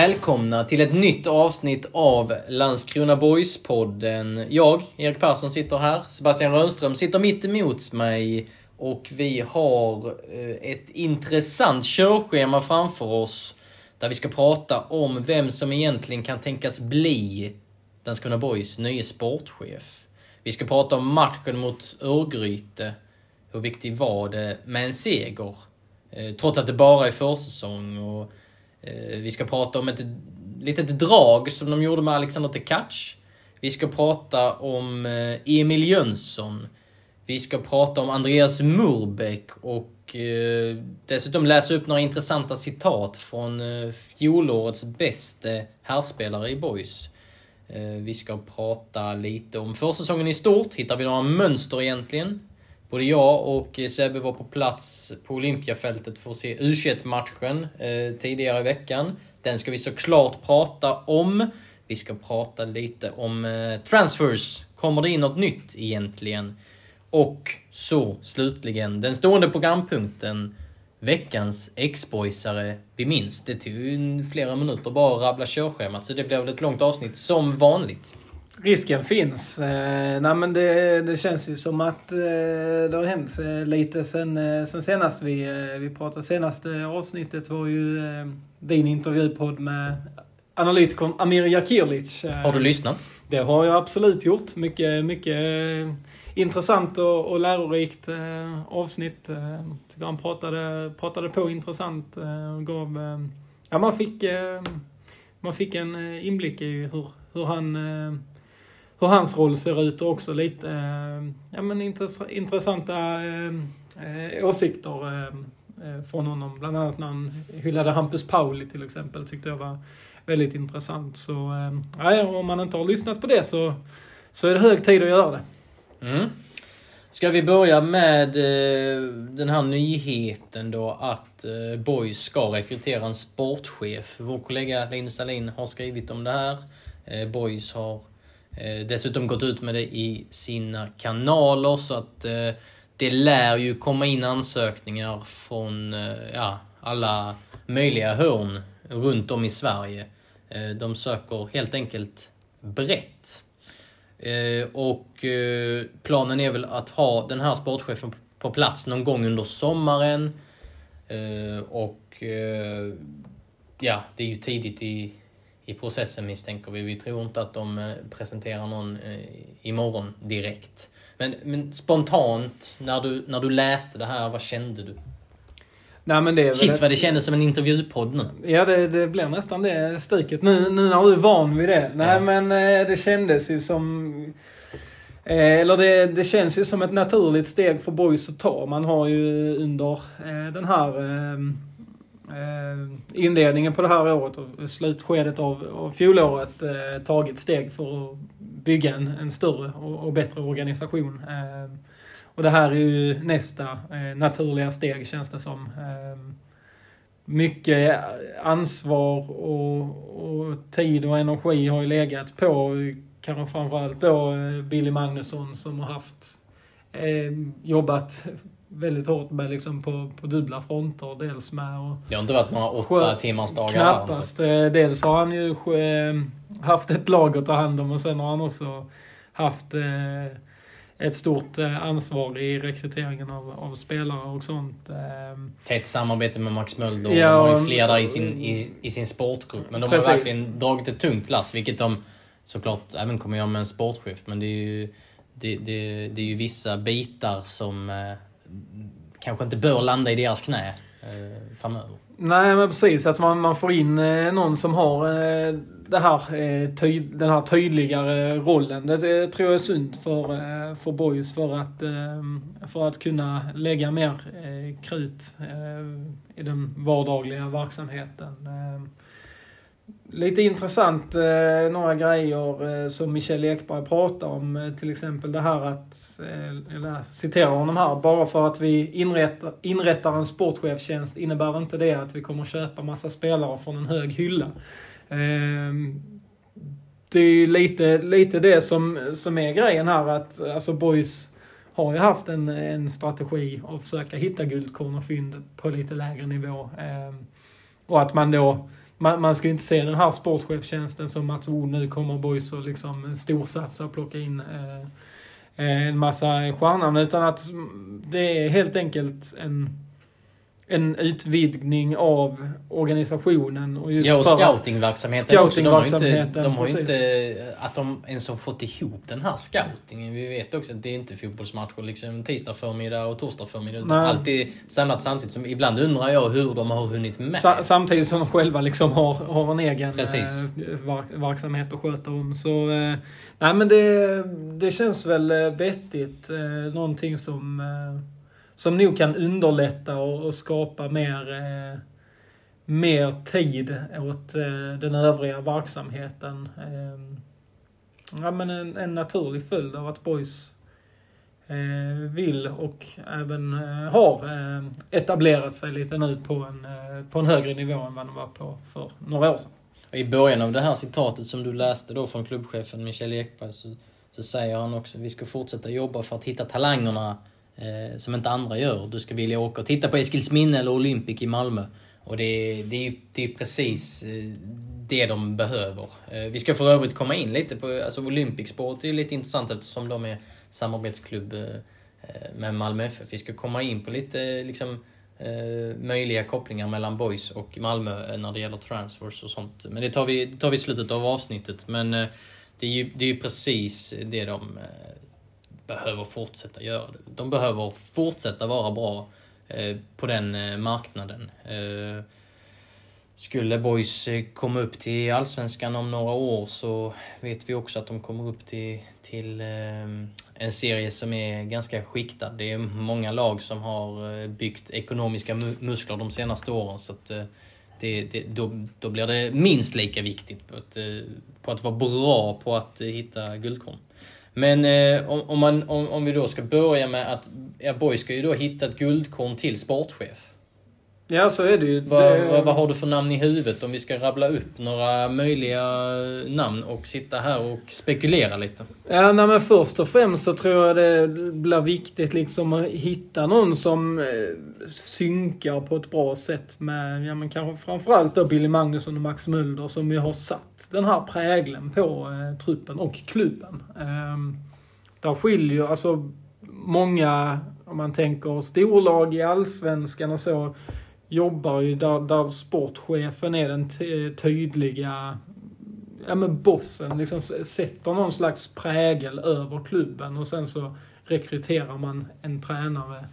Välkomna till ett nytt avsnitt av Landskrona Boys-podden. Jag, Erik Persson, sitter här. Sebastian Rönnström sitter mitt emot mig. Och vi har eh, ett intressant körschema framför oss. Där vi ska prata om vem som egentligen kan tänkas bli Landskrona Boys nye sportchef. Vi ska prata om matchen mot Örgryte. Hur viktig var det med en seger? Eh, trots att det bara är försäsong. Och Eh, vi ska prata om ett litet drag som de gjorde med Alexander Tkach. Vi ska prata om eh, Emil Jönsson. Vi ska prata om Andreas Murbeck och eh, dessutom läsa upp några intressanta citat från eh, fjolårets bästa herrspelare i Boys. Vi ska prata lite om försäsongen i stort. Hittar vi några mönster egentligen? Både jag och Sebbe var på plats på Olympiafältet för att se U21-matchen eh, tidigare i veckan. Den ska vi såklart prata om. Vi ska prata lite om eh, transfers. Kommer det in något nytt egentligen? Och så slutligen den stående programpunkten. Veckans X-boysare vi minns. Det tog flera minuter bara att rabbla körschemat så det blev ett långt avsnitt som vanligt. Risken finns. Eh, nej men det, det känns ju som att eh, det har hänt eh, lite sen, eh, sen senast vi, eh, vi pratade. Senaste avsnittet var ju eh, din intervjupodd med analytikern Amir Jakirlic. Eh, har du lyssnat? Det har jag absolut gjort. Mycket, mycket intressant och, och lärorikt avsnitt. Tycker han pratade, pratade på intressant och gav... ja, man fick, man fick en inblick i hur, hur han hur hans roll ser ut och också lite eh, ja, men intressanta eh, eh, åsikter eh, eh, från honom. Bland annat när han hyllade Hampus Pauli till exempel, tyckte jag var väldigt intressant. Så eh, ja, om man inte har lyssnat på det så, så är det hög tid att göra det. Mm. Ska vi börja med eh, den här nyheten då att eh, Boys ska rekrytera en sportchef. Vår kollega Linus Dahlin har skrivit om det här. Eh, Boys har Eh, dessutom gått ut med det i sina kanaler så att eh, det lär ju komma in ansökningar från eh, ja, alla möjliga hörn runt om i Sverige. De söker helt enkelt brett. Och planen är väl att ha den här sportchefen på plats någon gång under sommaren. Och ja, det är ju tidigt i, i processen misstänker vi. Vi tror inte att de eh, presenterar någon eh, imorgon direkt. Men, men spontant, när du, när du läste det här, vad kände du? Nej, men det Shit vad det kändes som en intervjupodd nu. Ja, det, det blir nästan det stycket. Nu, nu när du är van vid det. Nej, ja. men eh, det kändes ju som... Eller det, det känns ju som ett naturligt steg för boys att ta. Man har ju under den här Eh, Eh, inledningen på det här året och slutskedet av, av fjolåret eh, tagit steg för att bygga en, en större och, och bättre organisation. Eh, och det här är ju nästa eh, naturliga steg känns det som. Eh, mycket ansvar och, och, tid och energi har ju legat på kanske framförallt då eh, Billy Magnusson som har haft eh, jobbat väldigt hårt med liksom på, på dubbla fronter. Dels med och Det har inte varit några åtta timmars dagar Knappast. Eh, dels har han ju eh, haft ett lag att ta hand om och sen har han också haft eh, ett stort ansvar i rekryteringen av, av spelare och sånt. Tätt samarbete med Max Mölder. Ja, de har ju fler där i sin, i, i sin sportgrupp. Men de precis. har verkligen dragit ett tungt lass, vilket de såklart även kommer göra med en sportchef. Men det är ju, det, det, det är ju vissa bitar som kanske inte bör landa i deras knä eh, framöver. Nej men precis, att man, man får in eh, någon som har eh, det här, eh, ty, den här tydligare rollen. Det, det tror jag är sunt för, eh, för boys för att, eh, för att kunna lägga mer eh, krut eh, i den vardagliga verksamheten. Eh, Lite intressant, eh, några grejer eh, som Michel Ekberg pratar om. Eh, till exempel det här att, eh, eller citerar honom här, bara för att vi inrättar, inrättar en sportchefstjänst innebär inte det att vi kommer köpa massa spelare från en hög hylla. Ehm, det är ju lite, lite det som, som är grejen här att alltså Boys har ju haft en, en strategi att försöka hitta guldkorn och fynd på lite lägre nivå. Ehm, och att man då, man, man ska ju inte se den här sportchefstjänsten som att oh, nu kommer Boys och liksom storsatsa och plocka in eh, eh, en massa stjärnor. Utan att det är helt enkelt en en utvidgning av organisationen. Och just ja, och scoutingverksamheten scouting De har inte, de har inte, att de ens har fått ihop den här scoutingen. Vi vet också att det är inte fotbollsmatcher liksom tisdag förmiddag och torsdag förmiddag. Utan alltid samlat samtidigt. Som, ibland undrar jag hur de har hunnit med. Sa samtidigt som de själva liksom har, har en egen eh, verksamhet att sköta om. Så, eh, nej men det, det känns väl eh, vettigt. Någonting som som nog kan underlätta och, och skapa mer, eh, mer tid åt eh, den övriga verksamheten. Eh, ja, men en, en, naturlig följd av att Boys eh, vill och även eh, har eh, etablerat sig lite nu på en, eh, på en högre nivå än vad de var på för några år sedan. I början av det här citatet som du läste då från klubbchefen Michel Ekberg så, så säger han också att vi ska fortsätta jobba för att hitta talangerna eh, som inte andra gör. Du ska vilja åka och titta på Eskilsminne eller Olympic i Malmö. Och det, det, det är precis eh, det de behöver. Eh, vi ska för övrigt komma in lite på, alltså Olympic Sport är lite intressant eftersom de är samarbetsklubb eh, med Malmö FF. Vi ska komma in på lite liksom möjliga kopplingar mellan Boys och Malmö när det gäller transfers och sånt. Men det tar vi, det tar vi i slutet av avsnittet. Men det är ju, det är ju precis det de behöver fortsätta göra det. De behöver fortsätta vara bra eh, på den eh, marknaden. Eh, skulle Boys eh, komma upp till Allsvenskan om några år så vet vi också att de kommer upp till, till eh, en serie som är ganska skiktad. Det är många lag som har eh, byggt ekonomiska muskler de senaste åren. så att det, det, då, då blir det minst lika viktigt på att, på att vara bra på att hitta guldkorn. Men eh, om, om, man, om, om vi då ska börja med att ja, Boy ska ju då hitta ett guldkorn till sportchef. Ja, så är det ju. Vad, det... vad, vad, har du för namn i huvudet om vi ska rabbla upp några möjliga namn och sitta här och spekulera lite? Ja, nej, men först och främst så tror jag det blir viktigt liksom att hitta någon som eh, synkar på ett bra sätt med, ja men kanske framförallt då Billy Magnusson och Max Mulder som ju har satt den här prägeln på eh, truppen och klubben. Eh, där skiljer alltså många, om man tänker storlag i allsvenskan och så, jobbar ju där, där sportchefen är den tydliga ja men bossen liksom sätter någon slags prägel över klubben och sen så rekryterar man en tränare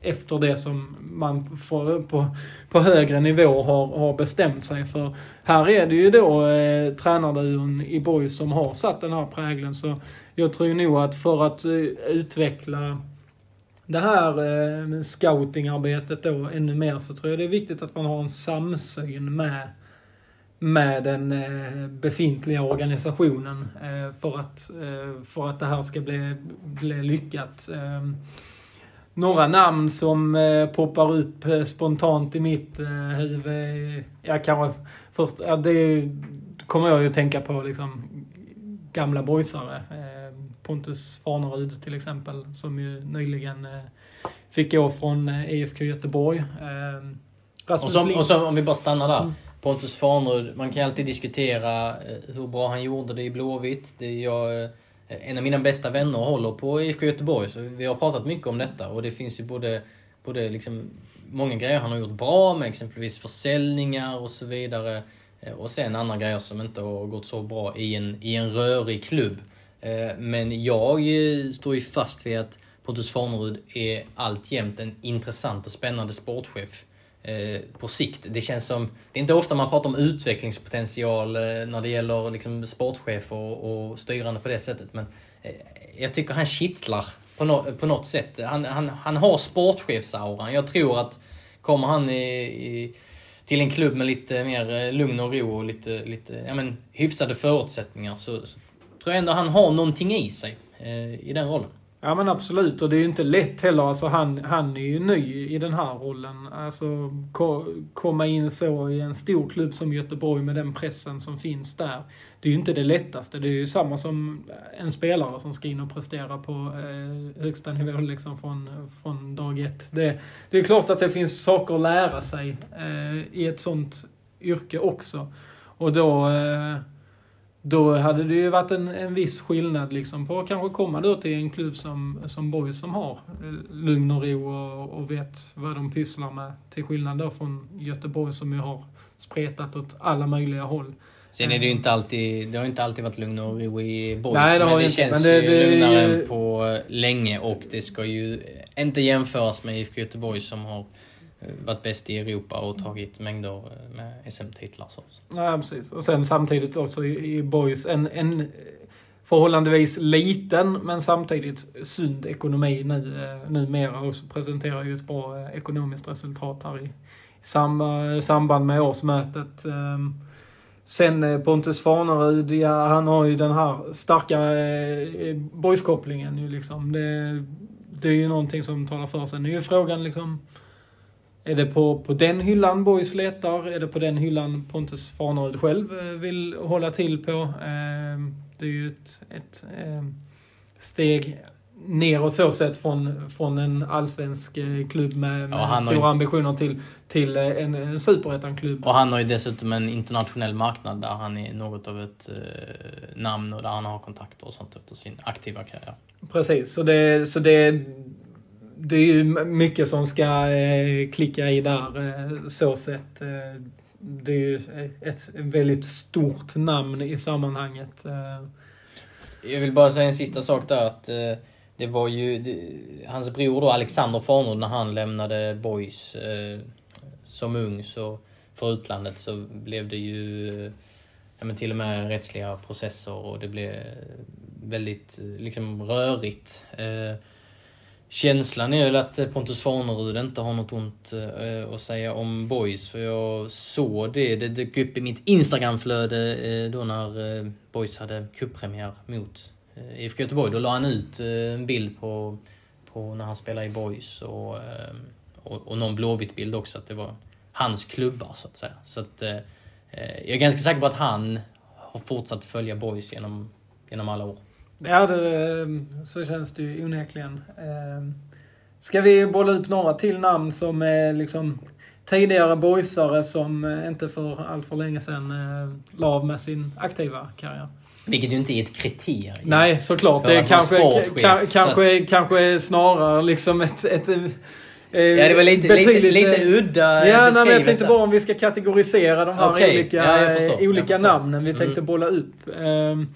efter det som man får, på, på högre nivå har, har bestämt sig för. Här är det ju då eh, tränarduon i BoIS som har satt den här prägeln så jag tror nog att för att eh, utveckla det här eh, scoutingarbetet då ännu mer så tror jag det är viktigt att man har en samsyn med med den eh, befintliga organisationen eh, för, att, eh, för att det här ska bli, bli lyckat. Eh, några namn som eh, poppar upp eh, spontant i mitt eh, huvud. Jag kanske först, ja, det kommer jag ju att tänka på liksom gamla boysare. Eh, Pontus Farnerud till exempel, som ju nyligen eh, fick gå från eh, IFK Göteborg. Eh, och, som, och så, om vi bara stannar där. Mm. Pontus Farnerud, man kan alltid diskutera eh, hur bra han gjorde det i Blåvitt. Det, jag, en av mina bästa vänner håller på IFK Göteborg, så vi har pratat mycket om detta. Och det finns ju både, både liksom många grejer han har gjort bra med, exempelvis försäljningar och så vidare. Och sen andra grejer som inte har gått så bra i en, i en rörig klubb. Eh, men jag eh, står ju fast vid att Pontus Farnerud är alltjämt en intressant och spännande sportchef. Eh, på sikt. Det känns som... Det är inte ofta man pratar om utvecklingspotential när det gäller liksom, sportchef och, och styrande på det sättet. Men jag tycker han kittlar på, no, på något sätt. Han, han, han har sportchefsauran. Jag tror att kommer han i, i till en klubb med lite mer lugn och ro och lite, lite ja, men, hyfsade förutsättningar så, så tror jag ändå han har någonting i sig eh, i den rollen. Ja men absolut och det är ju inte lätt heller. Alltså han, han är ju ny i den här rollen. Alltså ko, komma in så i en stor klubb som Göteborg med den pressen som finns där. Det är ju inte det lättaste. Det är ju samma som en spelare som ska in och prestera på eh, högsta nivå liksom från, från dag ett. Det, det är klart att det finns saker att lära sig eh, i ett sånt yrke också. Och då eh, då hade det ju varit en, en viss skillnad liksom på att kanske komma då till en klubb som, som Boys som har eh, lugn och ro och, och vet vad de pysslar med. Till skillnad då från Göteborg som ju har spretat åt alla möjliga håll. Sen är det ju inte alltid, det har inte alltid varit lugn och ro i Boys. Nej, det men det inte, känns men det- ju det lugnare ju- än på länge och det ska ju inte jämföras med IFK Göteborg som har eh, Eh, varit bäst i Europa och tagit mängder eh, med SM-titlar. Så. Precis. Och sen samtidigt också i, i Boys en, en eh, förhållandevis liten men samtidigt sund ekonomi nu, numera och så presenterar ju ett bra ekonomiskt resultat här i sam, samband med årsmötet. Ehm, sen Pontus Farnerud, ja, han har ju den här starka eh, boyskopplingen ju liksom. Det, det är ju någonting som talar för sig. Nu är ju frågan liksom är det på, på den hyllan Boys letar? Är det på den hyllan Pontus Farnerud själv eh, vill hålla till på? Eh, Det är ju ett, ett eh, steg neråt så sett från, från en allsvensk eh, klubb med, med stora ju- ambitioner till, till eh, en, en superettan-klubb. Och han har ju dessutom en internationell marknad där han är något av ett eh, namn och där han har kontakter och sånt efter sin aktiva karriär. Precis, så det, så det, det är ju mycket som ska eh, klicka i där eh, så sett. Eh, det är ju ett väldigt stort namn i sammanhanget. Jag vill bara säga en sista sak där att det var ju det, hans bror då Alexander Farnord när han lämnade Boys eh, som ung så för utlandet så blev det ju ja, men till och med rättsliga processer och det blev väldigt liksom rörigt. Eh, Känslan är väl att eh, Pontus Farnerud inte har något ont eh, att säga om Boys för jag såg det, det dök upp i mitt Instagramflöde eh, då när Boys hade cuppremiär mot IFK Göteborg. Då la han ut en bild på, på när han spelade i Boys och, och, och någon blåvitt bild också att det var hans klubbar så att säga. Så att jag är ganska säker på att han har fortsatt följa Boys genom, genom alla år. Ja, det, så känns det ju onekligen. Eh, Ska vi bolla upp några till namn som är liksom tidigare boysare som eh, inte för allt för länge sedan eh, la av med sin aktiva karriär? Vilket ju inte är ett kriterium. Nej, såklart. För Det är att kanske, sportchef, ka, så kanske, kanske snarare liksom ett... ett eh, Ja, det var lite, lite, betydligt, lite eh, udda Ja, nej, men jag tänkte bara om vi ska kategorisera de här Okej, olika, ja, förstår, olika namnen vi tänkte Mm. bolla upp. Ehm,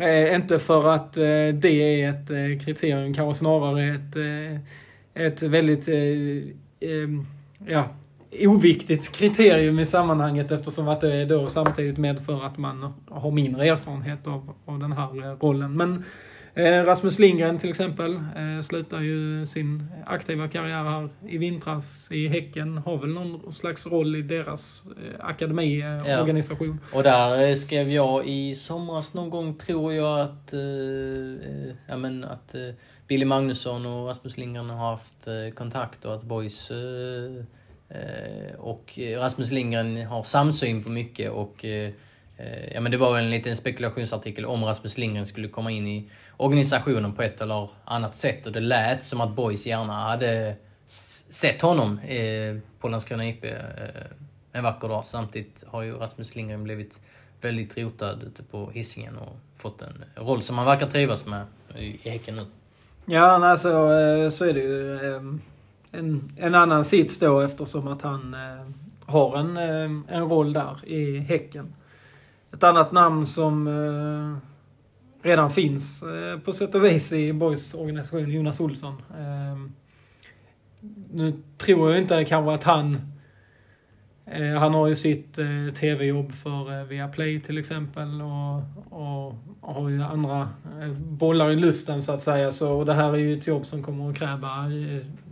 eh, inte för att eh, det är ett eh, kriterium, kanske snarare ett, eh, ett väldigt eh, ehm, ja, oviktigt kriterium i sammanhanget eftersom att det då samtidigt medför att man har mindre erfarenhet av, av den här eh, rollen. Men Eh, Rasmus Lindgren till exempel eh, slutar ju sin aktiva karriär här i vintras i Häcken. Har väl någon slags roll i deras eh, akademiorganisation. Och där eh, skrev jag i somras någon gång, tror jag, att, eh, eh, ja, men att eh, Billy Magnusson och Rasmus Lindgren har haft eh, kontakt och att Boys eh, eh, och eh, Rasmus Lindgren har samsyn på mycket och eh, eh, ja men det var väl en liten spekulationsartikel om Rasmus Lindgren skulle komma in i organisationen på ett eller annat sätt och det lät som att Boys gärna hade sett honom eh, på Landskrona IP eh, en vacker dag. Samtidigt har ju Rasmus Lindgren blivit väldigt rotad ute på Hisingen och fått en roll som han verkar trivas med i Häcken nu. Ja, nej, så, eh, så är det ju eh, en, en annan sits då eftersom att han eh, har en, en roll där i Häcken. Ett annat namn som redan finns eh, på sätt och vis i Boys organisation, Jonas Olsson. Ehm, nu tror jag inte kanske att han eh, han har ju sitt eh, tv-jobb för Viaplay till exempel och, och, och har ju andra bollar i luften så att säga. Så och det här är ju ett jobb som kommer att kräva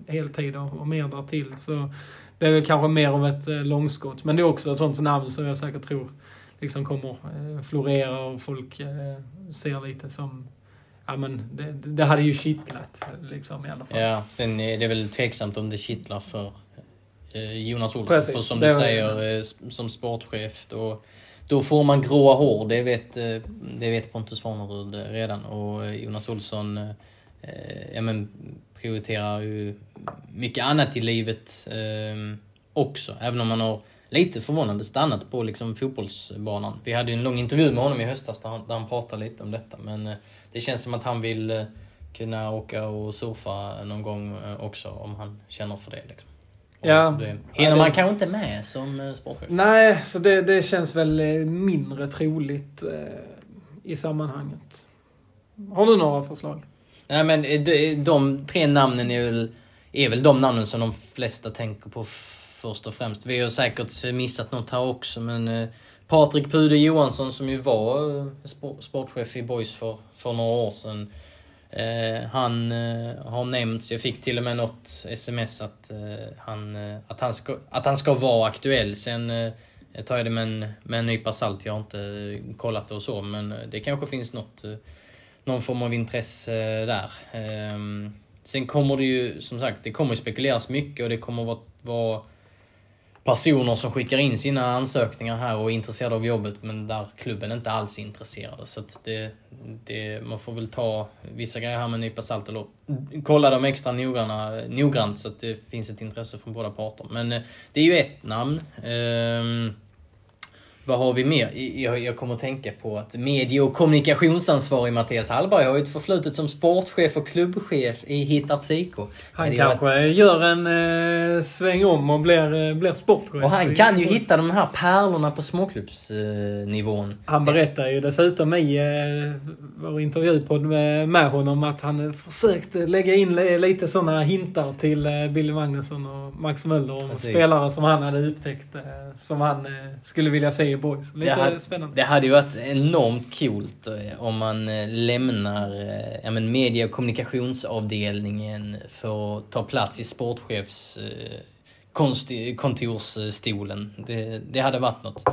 heltid och, och mer därtill. Så det är väl kanske mer av ett långskott. Men det är också ett sånt namn som jag säkert tror liksom kommer eh, florera och folk eh, ser lite som Ja men det, det hade ju kittlat liksom i alla fall. Ja, sen är det väl tveksamt om det kittlar för eh, Jonas Olsson. Precis, för som du säger, som sportchef då, då får man gråa hår. Det vet, det vet Pontus Farnerud redan. Och Jonas Olsson eh, ja, men prioriterar ju mycket annat i livet eh, också. Även om han har lite förvånande stannat på liksom fotbollsbanan. Vi hade ju en lång intervju med honom i höstas där han, där han pratade lite om detta. Men eh, det känns som att han vill eh, kunna åka och surfa någon gång eh, också om han känner för det. Liksom. Ja. Det, hinner man kanske inte med som sportchef. Nej, så det, det känns väl mindre troligt i sammanhanget. Har du några förslag? Nej men de, de tre namnen är väl, är väl de namnen som de flesta tänker på först och främst. Vi har säkert missat något här också men eh, Patrik Pude Johansson som ju var eh, sportchef i Boys för, för några år sedan. Eh, han eh, har nämnts, jag fick till och med något sms att, eh, han, eh, att, han, ska, att han ska vara aktuell. Sen eh, tar jag det med en, med en nypa salt, jag har inte kollat det och så men det kanske finns något någon form av intresse där. Ehm, sen kommer det ju, som sagt, det kommer spekuleras mycket och det kommer vara, vara personer som skickar in sina ansökningar här och är intresserade av jobbet men där klubben inte alls är intresserade. Så att det, det, man får väl ta vissa grejer här med en nypa salt eller kolla dem extra noggranna, noggrant så att det finns ett intresse från båda parter. Men eh, det är ju ett namn. Ehm, vad har vi mer? Jag, jag kommer att tänka på att medie och kommunikationsansvarig Mattias Hallberg har ju ett förflutet som sportchef och klubbchef i Hitta Psyko. Han kanske gör en eh, sväng om och blir, eh, blir sportchef. Och han kan ju hitta de här pärlorna på småklubbsnivån. Han berättar ju dessutom i eh, vår intervjupodd med, med honom att han eh, försökte lägga in li- lite sådana hintar till eh, Billy Magnusson och Max Möller om spelare som han hade upptäckt eh, som han eh, skulle vilja se Boys. Lite det, hade, spännande. det hade ju varit enormt coolt eh, om man eh, lämnar eh, ja, men media och kommunikationsavdelningen för att ta plats i sportchefs kontorsstolen. Det, det hade varit något.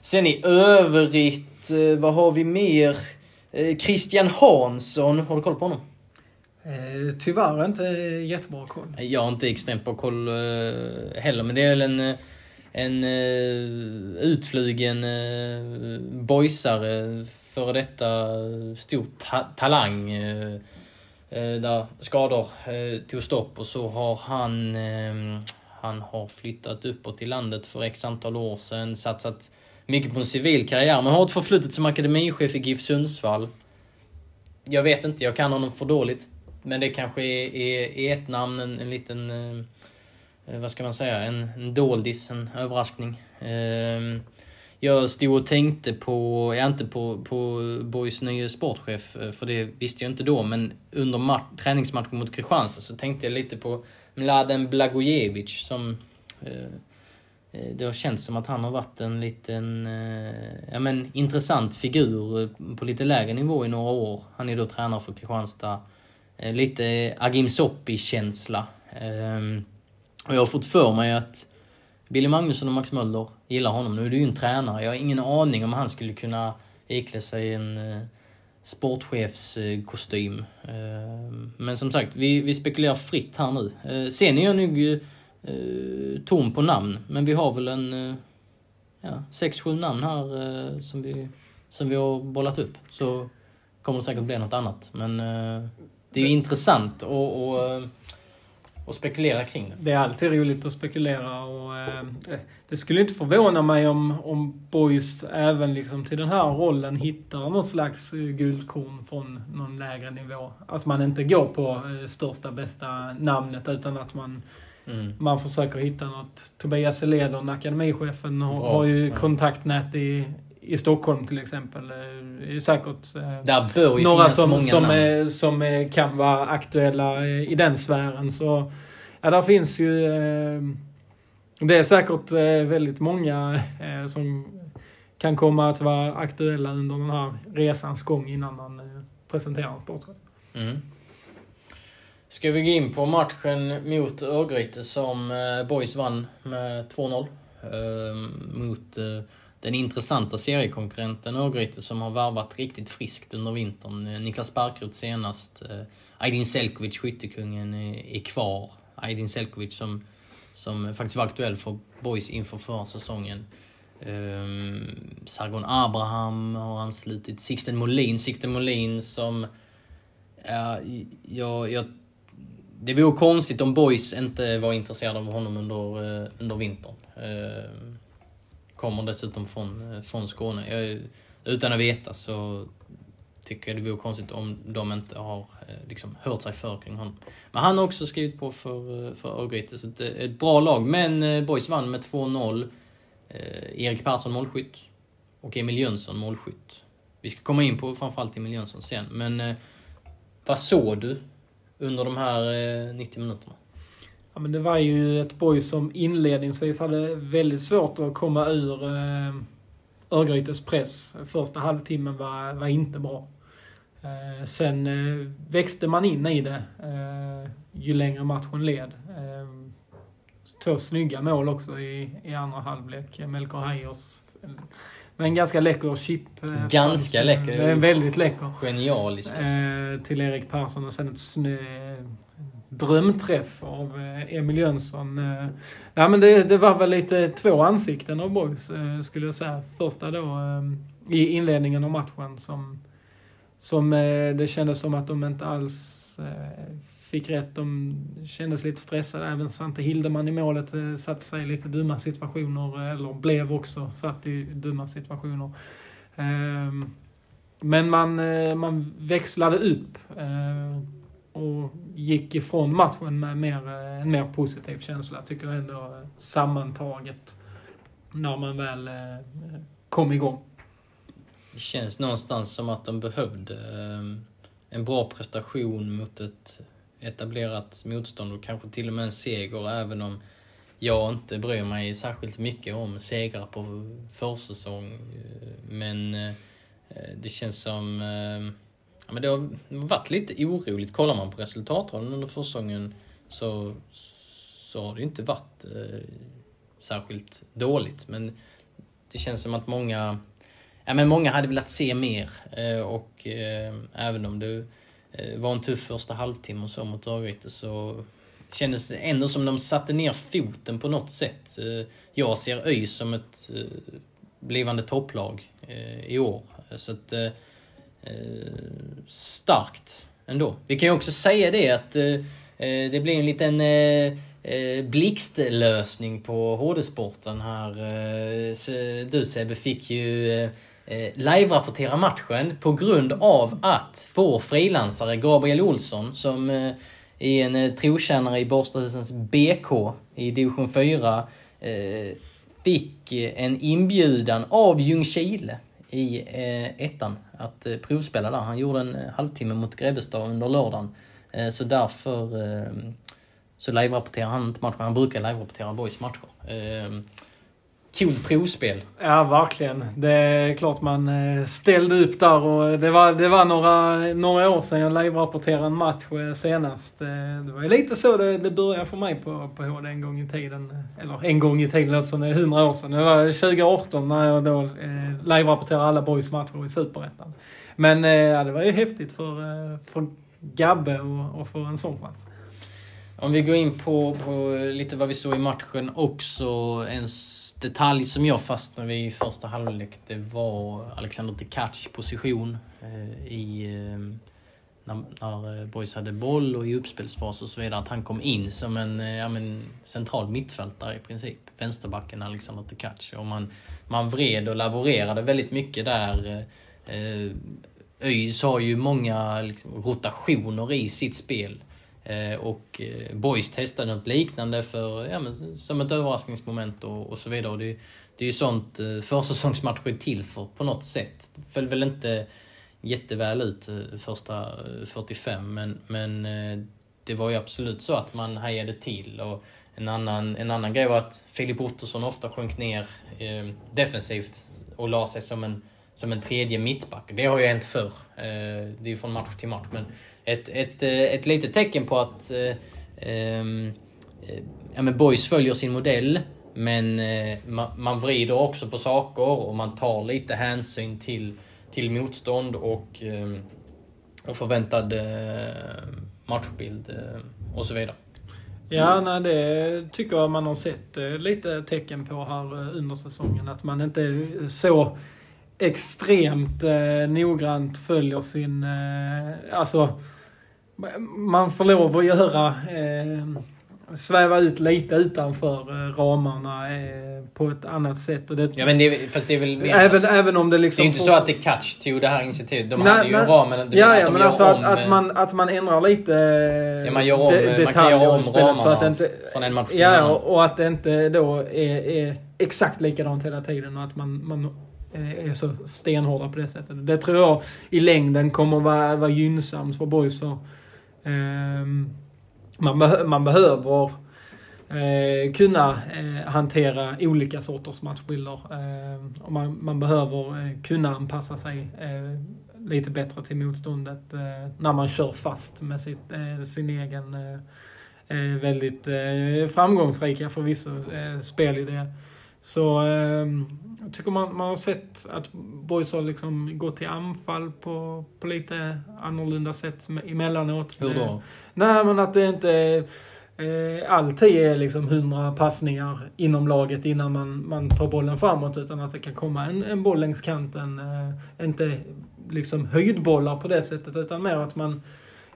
Sen i övrigt, vad har vi mer? Christian Hansson, har du koll på honom? Tyvärr inte jättebra koll. Jag har inte extremt bra koll heller, men det är väl en, eh, uh, utflugen uh, eh, boysare, före detta eh, stor ta talang. eh, eh där skador uh, tog stopp och så har han, eh, han har flyttat uppåt i landet för x antal år sedan, satsat mycket på en civil karriär, men har ett förflutet som akademichef i GIF Sundsvall. Jag vet inte, jag kan honom för dåligt. Men det kanske är, är, är ett namn, en, en liten... Eh, vad ska man säga? En, en doldis, en överraskning. Eh, jag stod och tänkte på, ja inte på, på Boys nye sportchef, eh, för det visste jag inte då, men under träningsmatchen mot Kristianstad så tänkte jag lite på Mladen Blagojevic som... Eh, eh, det har känts som att han har varit en liten, eh, ja men intressant figur på lite lägre nivå i några år. Han är då tränare för Kristianstad. Eh, Lite Agim Soppi-känsla. Eh, och jag har fått för mig att Billy Magnusson och Max Möller gillar honom. Nu är det ju en tränare. Jag har ingen aning om han skulle kunna iklä sig en eh, sportchefskostym. Ehm, Men som sagt, vi, vi spekulerar fritt här nu. Eh, Sen är jag nog eh, tom på namn, men vi har väl en eh, ja, sex, sju namn här eh, som, vi, som vi har bollat upp. Så kommer det säkert bli något annat. Men eh, det är intressant att, att, att spekulera kring det. Det är alltid roligt att spekulera och eh, det skulle inte förvåna mig om, om Boys även liksom till den här rollen hittar något slags eh, guldkorn från någon lägre nivå. Att man inte går på eh, största bästa namnet utan att man, Mm. man försöker hitta något. Tobias Eledon, akademichefen, har, har ju ja. kontaktnät i, i Stockholm till exempel. Eh, Det är ju säkert eh, Där bör ju några som, många som, namn. eh, som eh, kan vara aktuella eh, i den sfären. Så, ja, där finns ju... Eh, Det är säkert eh, väldigt många eh, som kan komma att vara aktuella under den här resans gång innan man eh, presenterar en sportchef. Mm. Ska vi gå in på matchen mot Örgryte som eh, Boys vann med 2-0. Eh, mot eh, den intressanta seriekonkurrenten Örgryte som har värvat riktigt friskt under vintern. Eh, Niklas Barkrot senast. Eh, Aydin Selkovic, skyttekungen, eh, är, kvar. Aydin Selkovic som, som faktiskt var aktuell för Boys inför förra säsongen. Um, Sargon Abraham har anslutit. Sixten Molin. Sixten Molin som... Uh, jag, jag, det vore konstigt om Boys inte var intresserade av honom under, uh, under vintern. Uh, kommer dessutom från, eh, från Skåne. Jag, utan att veta så tycker jag det vore konstigt om de inte har eh, liksom, hört sig för kring honom. Men han har också skrivit på för, eh, för Örgryte, så det är ett bra lag. Men Boys vann med 2-0. Erik Persson målskytt. Och Emil Jönsson målskytt. Vi ska komma in på framförallt Emil Jönsson sen. Men vad såg du under de här 90 minuterna? Ja, men det var ju ett boy som inledningsvis hade väldigt svårt att komma ur eh, Örgrytes press. Första halvtimmen var, var inte bra. Eh, sen eh, växte man in i det eh, ju längre matchen led. Eh, två snygga mål också i, i andra halvlek. Melker Heiers med en ganska läcker chip. Eh, ganska läcker? Det är väldigt läcker. Genialisk. Eh, till Erik Persson och sen ett snö, drömträff av eh, Emil Jönsson. Eh. Ja, men det, det var väl lite två ansikten av Boys eh, skulle jag säga. Första då i inledningen av matchen som, som det kändes som att de inte alls fick rätt. De kändes lite stressade. Även Svante Hildeman i målet satte sig i lite dumma situationer, eller blev också satt i dumma situationer. Men man, man växlade upp och gick ifrån matchen med mer, eh, en mer positiv känsla, tycker jag ändå sammantaget. När man väl eh, kom igång. Det känns någonstans som att de behövde eh, en bra prestation mot ett etablerat motstånd och kanske till och med en seger även om jag inte bryr mig särskilt mycket om segrar på försäsong. Men det känns som... Ja, men det har varit lite oroligt. Kollar man på resultatraden under försäsongen så, så har det inte varit eh, särskilt dåligt. Men det känns som att många... Ja, men många hade velat se mer eh, och eh, även om det Eh, var en tuff första halvtimme och så mot Örgryte så kändes det ändå som de satte ner foten på något sätt. Eh, jag ser ÖIS som ett eh, blivande topplag eh, i år. Så att, Eh, starkt ändå. Vi kan ju också säga det att eh, eh, det blir en liten blixtlösning på HD-sporten här. Du Sebbe fick ju eh, live-rapportera matchen på grund av att vår frilansare Gabriel Olsson, som eh, är en eh, trotjänare i Borstahusens BK i division 4, eh, fick en inbjudan av Ljungskile i eh, ettan att eh, provspela där. Han gjorde en eh, halvtimme mot Grebbestad under lördagen. Eh, så därför eh, så live-rapporterar han inte matchen. Han brukar live-rapportera boys matcher. Eh, Kul provspel. Ja, verkligen. Det är klart man eh, ställde upp där och det var, det var några, några år sedan jag live-rapporterade en match eh, senast. Eh, det var ju lite så det, det började för mig på, på HD en gång i tiden. Eller en gång i tiden, alltså hundra år sedan. Det var 2018 när jag då eh, live-rapporterade alla boys matcher i Superettan. Men ja, det var ju häftigt för, för Gabbe och, och för en sån chans. Om vi går in på, på lite vad vi såg i matchen också. En detalj som jag fastnade vid i första halvlek, det var Alexander Tekacs position eh, i eh, när, när eh, Boys hade boll och i uppspelsfas och så vidare. Att han kom in som en eh, ja, men, central mittfältare i princip. Vänsterbacken Alexander Tekac. Och man, man vred och laborerade väldigt mycket där. Eh, eh ÖIS har ju många liksom, rotationer i sitt spel. Eh, och eh, Boys testade något liknande för, ja, men, som ett överraskningsmoment och, och så vidare. Och det, det är ju sånt eh, försäsongsmatcher är till för på något sätt. Det föll väl inte jätteväl ut första 45 men, men det var ju absolut så att man hejade till och En annan, en annan grej var att Filip Ottosson ofta sjönk ner eh, defensivt och la sig som en, som en tredje mittback. Det har ju hänt förr. Eh, det är ju från match till match. Men ett, ett, eh, ett litet tecken på att eh, ehm, eh, ja, men Boys följer sin modell. Men eh, man, man vrider också på saker och man tar lite hänsyn till, till motstånd och, eh, och förväntad eh, matchbild eh, och så vidare. Ja, nej, det tycker jag man har sett eh, lite tecken på här under säsongen. Att man inte är så extremt eh, noggrant följer sin... Eh, alltså, man får lov att göra eh, sväva ut lite utanför eh, ramarna eh, på ett annat sätt. Och det, ja men det, fast det är väl mer även, även om det liksom... Det är inte får... så att det är catch tog det här initiativet. De nej, hade ju en ram men Ja, ja men alltså om, att, att, man, att man ändrar lite ja, man gör om, de, man kan göra om ramarna så att inte, från en match till Ja, och, och att det inte då är, är exakt likadant hela tiden och att man, man är så stenhårda på det sättet. Det tror jag i längden kommer vara, vara gynnsamt för boys för Ehm, man, be man behöver eh, kunna eh, hantera olika sorters matchbilder. Eh, och man, man behöver eh, kunna anpassa sig eh, lite bättre till motståndet eh, när man kör fast med sitt, eh, sin egen eh, eh, väldigt framgångsrika förvisso eh, spelidé. Så jag tycker man, man har sett att boys har liksom gått till anfall på, på lite annorlunda sätt emellanåt. Hur då? Nej men att det inte eh, alltid är liksom hundra passningar inom laget innan man, man tar bollen framåt. Utan att det kan komma en, en boll längs kanten. Eh, inte liksom höjdbollar på det sättet utan mer att man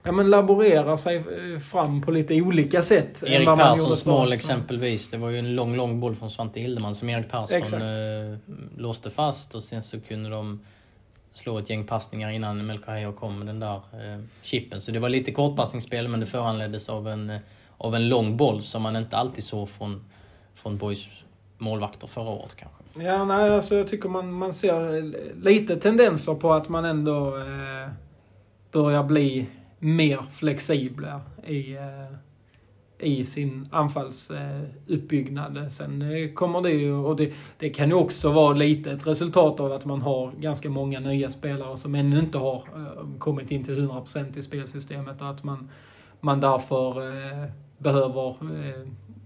ja, men laborerar sig eh, fram på lite olika sätt. Erik Perssons mål exempelvis. Det var ju en lång, lång boll från Svante Hildeman som Erik Persson eh, låste fast och sen så kunde de slå ett gäng passningar innan Melkahejo kom med den där eh, chippen. Så det var lite kortpassningsspel men det föranleddes av en, av en lång boll som man inte alltid såg från, från Boys målvakter förra året kanske. Ja, nej, alltså jag tycker man, man ser lite tendenser på att man ändå eh, börjar bli mer flexibla i, eh, i sin anfallsuppbyggnad. Sen eh, kommer det ju, och det, det kan ju också vara lite ett resultat av att man har ganska många nya spelare som ännu inte har eh, kommit in till 100% i spelsystemet och att man, man därför behöver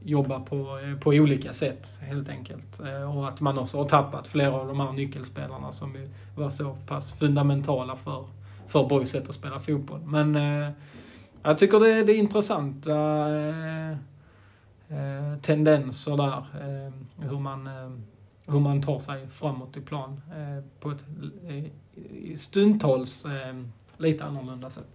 jobba på, på olika sätt helt enkelt. Och att man också har tappat flera av de här nyckelspelarna som var så pass fundamentala för för boys sätt att spela fotboll. Men eh, jag tycker det, det är intressanta eh, eh, tendenser där. Eh, hur, man, eh, hur man tar sig framåt i plan på ett stundtals lite annorlunda sätt.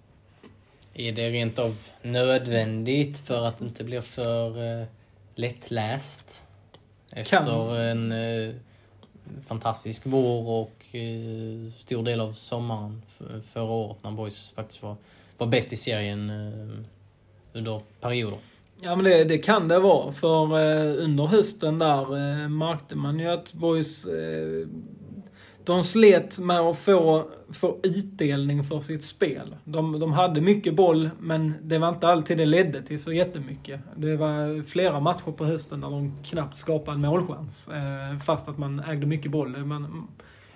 Är det rent av nödvändigt för att det inte blir för lättläst? Efter kan. en fantastisk vår och eh, stor del av sommaren förra året när Boys faktiskt var, var bäst i serien eh, under perioder. Ja men det, det kan det vara. För eh, under hösten där eh, märkte man ju att Boys eh, de slet med att få, få utdelning för sitt spel. De, de hade mycket boll, men det var inte alltid det ledde till så jättemycket. Det var flera matcher på hösten där de knappt skapade en målchans. Eh, fast att man ägde mycket boll. Man,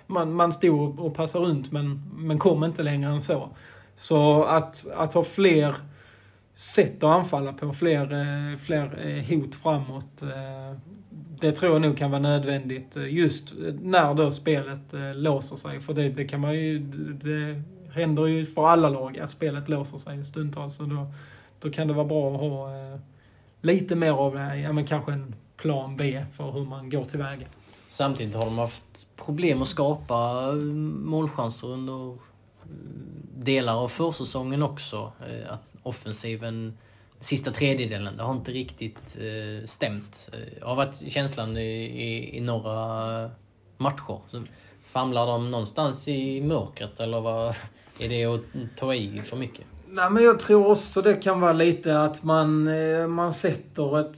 man, man stod och passade runt, men, men kom inte längre än så. Så att, att ha fler sätt att anfalla på, fler, eh, fler eh, hot framåt. Eh, det tror jag nog kan vara nödvändigt eh, just eh, när då spelet eh, låser sig. För det, det kan man ju, det händer ju för alla lag att spelet låser sig stundtals. Så då, då kan det vara bra att ha lite mer av, ja men kanske en plan B för hur man går tillväga. Samtidigt har de haft problem att skapa målchanser under delar av försäsongen också. Att offensiven sista tredjedelen, det har inte riktigt eh, stämt. Det har varit känslan i, i, i några matcher. Så famlar de någonstans i mörkret eller vad är det att ta i för mycket? Nej men jag tror också det kan vara lite att man, eh, man sätter ett